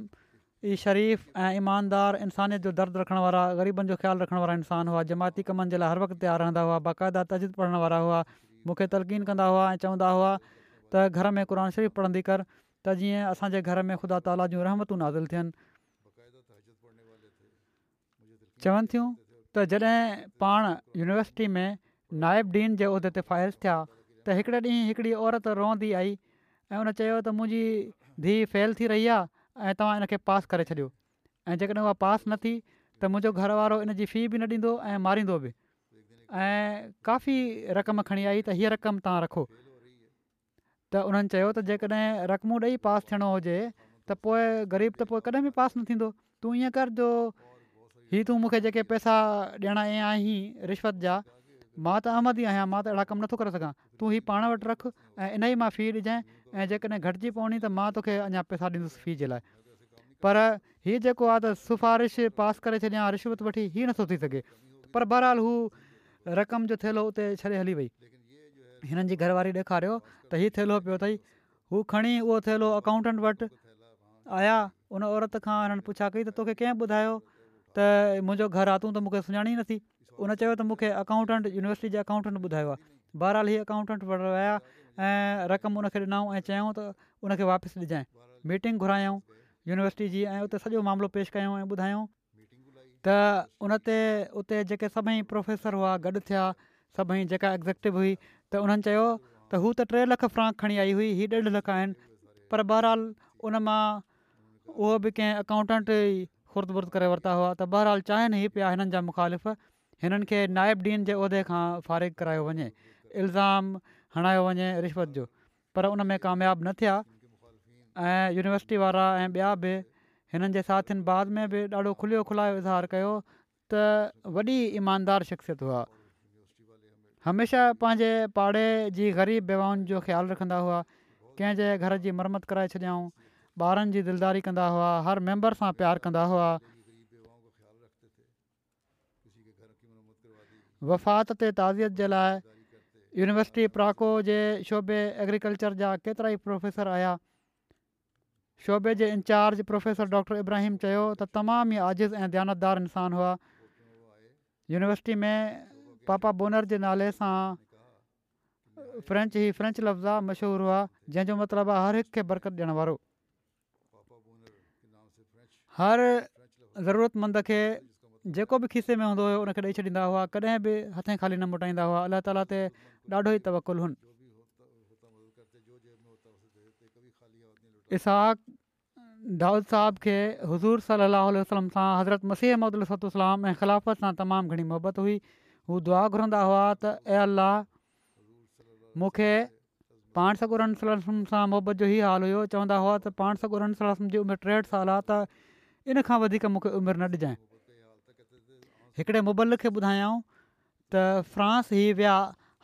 ई शरीफ़ ऐं ईमानदार इंसानियत जो दर्दु रखण वारा ग़रीबनि जो ख़्यालु रखण वारा इंसान हुआ जमाती कमनि जे लाइ हर वक़्तु तयारु रहंदा हुआ बाक़ाइदा तजिद पढ़ण वारा हुआ मूंखे तलक़ीन कंदा हुआ ऐं चवंदा हुआ त घर में क़रान शरीफ़ पढ़ंदी कर त जीअं असांजे घर में ख़ुदा ताला जूं रहमतूं नाज़िल थियनि चवनि थियूं त जॾहिं पाण यूनिवर्सिटी में नायब डीन जे उहिदे ते फ़ाइश थिया त हिकिड़े ॾींहुं औरत रहंदी आई ऐं उन चयो त मुंहिंजी फेल थी रही आहे ऐं तव्हां इन पास करे छॾियो ऐं जेकॾहिं उहा पास न थी त मुंहिंजो घर वारो इनजी फ़ी बि न ॾींदो ऐं मारींदो बि ऐं काफ़ी रक़म खणी आई त हीअ रक़म तव्हां रखो त उन्हनि चयो त जेकॾहिं रक़मूं ॾेई पास थियणो हुजे त पोइ ग़रीब त पोइ कॾहिं बि पास न थींदो तूं ईअं कर जो ही तूं मूंखे जेके पैसा ॾियण आई रिश्वत जा मां त अहमद ई आहियां मां त अहिड़ा कमु नथो करे सघां तूं हीउ पाण वटि रख ऐं इन ई मां फ़ी ॾिजांइ ऐं जेकॾहिं घटिजी पवंदी त मां तोखे अञा पैसा ॾींदुसि फी जे लाइ पर हीउ जेको आहे त सिफारिश पास करे रिश्वत वठी हीअ नथो थी सघे पर बहरहाल हू रक़म जो थियल उते छॾे हली वई हिननि जी घरवारी ॾेखारियो त हीउ थियल पियो अथई हू खणी उहो अकाउंटेंट वटि आया उन औरत खां हिननि पुछा कई त तोखे कंहिं ॿुधायो त मुंहिंजो घरु आहे तूं त मूंखे सुञाणी नथी उन चयो त मूंखे अकाउंटेंट यूनिवर्सिटी जे अकाउंटेंट ॿुधायो आहे बहराल हीअ अकाउंटेंट वठणु विया ऐं रक़म उनखे ॾिनऊं ऐं चयऊं त उनखे वापसि ॾिजांइ मीटिंग घुरायऊं यूनिवर्सिटी जी ऐं उते सॼो मामिलो पेश कयूं ऐं ॿुधायूं त उन ते उते जेके सभई प्रोफेसर हुआ गॾु थिया सभई जेका एग्ज़ेक्टिव हुई त उन्हनि चयो त हू त टे लख फ्रांक खणी आई हुई हीअ ॾेढ लख आहिनि पर बहरहाल उन मां उहो बि कंहिं अकाउंटेंट ई ख़ुर्द बुर्द करे वरिता हुआ त बहरहाल चाहिनि ई पिया हिननि जा मुखालिफ़ हिननि खे नाइबु डीन जे उहिदे खां फ़ारिग करायो वञे इल्ज़ाम हणायो वञे रिश्वत जो पर उन में कामियाबु न थिया ऐं यूनिवर्सिटी वारा ऐं ॿिया बि हिननि जे साथियुनि बाद में बि ॾाढो खुलियो खुलायो इज़हार कयो त वॾी ईमानदार शख़्सियत हुआ हमेशह पंहिंजे पाड़े जी ग़रीब वेवाउनि जो ख़्यालु रखंदा हुआ कंहिंजे घर जी मरम्मत कराए छॾियाऊं ॿारनि जी दिलदारी कंदा हुआ हर मेंबर सां प्यारु कंदा हुआ वफ़ात ते ताज़ियत जे लाइ यूनिवर्सिटी प्राको जे शोबे एग्रीकल्चर जा केतिरा ई प्रोफेसर आया शोबे जे in charge professor doctor Ibrahim चयो त तमामु ई आज़िज़ु ऐं दयानतदार इंसानु हुआ यूनिवर्सिटी में पापा बोनर जे नाले सां फ्रेंच ई फ्रेंच लफ़्ज़ा आहे मशहूरु हुआ जंहिंजो मतिलबु आहे हर हिकु खे बरक़त ॾियण वारो हर ज़रूरतमंद खे जेको बि ख़िसे में हूंदो हुयो उनखे ॾेई छॾींदा हुआ कॾहिं बि हथे ख़ाली न मोटाईंदा हुआ अलाह ताला ते ॾाढो ई तवकुलु इसाक दाऊद साहिब खे हज़ूर सलाहु वसलम सां हज़रत मसीहम सतलाम ऐं ख़िलाफ़त सां तमामु घणी मोहबत हुई हू दुआ घुरंदा हुआ त ए अलाह मूंखे पान सकुरम सां मुहबत जो ई हाल हुयो चवंदा हुआ त पाण सकुरम जी उमिरि टेहठि साल आहे त इन खां वधीक मूंखे उमिरि न ॾिजांइ हिकिड़े मुबल खे ॿुधायऊं त फ्रांस ई विया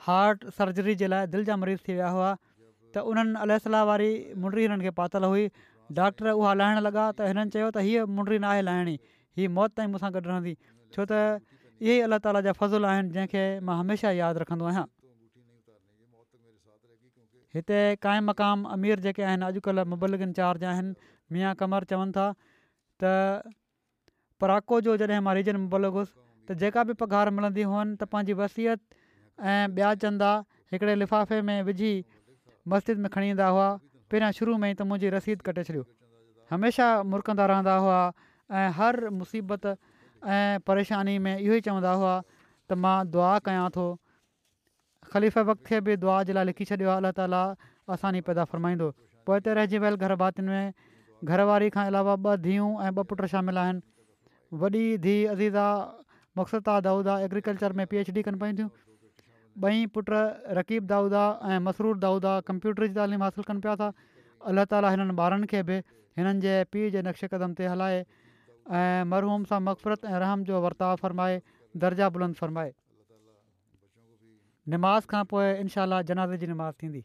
हार्ट सर्जरी जे लाइ दिलि जा मरीज़ थी विया हुआ त उन्हनि अलाह वारी मुंडी हिननि खे पातल हुई डॉक्टर उहा लाहिण लॻा त हिननि चयो त हीअ मुंडी नाहे लाहिणी हीअ मौत ताईं मूंसां गॾु रहंदी छो त इहे ई अलाह ताला जा फ़ज़ुल आहिनि जंहिंखे मां हमेशह यादि रखंदो आहियां हिते मक़ाम अमीर जेके आहिनि अॼुकल्ह मुबल इंचार्ज आहिनि कमर चवनि था पराको जो जॾहिं मां रीजन बोलोगुसि त जेका बि पघार मिलंदी हुअनि त पंहिंजी वसियत ऐं ॿिया चंदा हिकिड़े लिफ़ाफ़े में विझी मस्जिद में खणी ईंदा हुआ पहिरियां शुरू में ई त मुंहिंजी रसीद कटे छॾियो हमेशह मुरकंदा रहंदा हुआ ऐं हर मुसीबत ऐं परेशानी में इहो ई चवंदा हुआ त मां दुआ कयां थो ख़लीफ़ वक़्त खे बि दुआ जे लाइ लिखी छॾियो आहे अलाह ताला आसानी पैदा फ़र्माईंदो पोइ हिते रहिजी वियल घर भातियुनि में घरवारी खां अलावा ॿ धीअ ऐं ॿ पुट शामिल आहिनि वॾी धीउ अज़ीज़ा मक़सरदा दाऊदा एग्रीकल्चर में पी एच डी कनि पयूं थियूं ॿई पुट रक़ीब दाऊदा ऐं मसरूर दाऊदा कंप्यूटर जी तइलीम हासिलु कनि पिया था अलाह ताली हिननि ॿारनि खे बि हिननि जे पीउ जे नक्श क़दम ते हलाए ऐं मरहूम सां मक़फ़रत ऐं रहम जो वर्ताव फ़रमाए दर्जा बुलंद फ़रमाए नमाज़ खां पोइ इनशा जनाज़ जी निमाज़ थींदी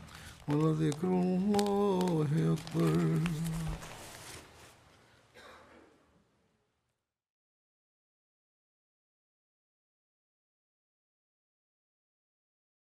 ولذكر الله أكبر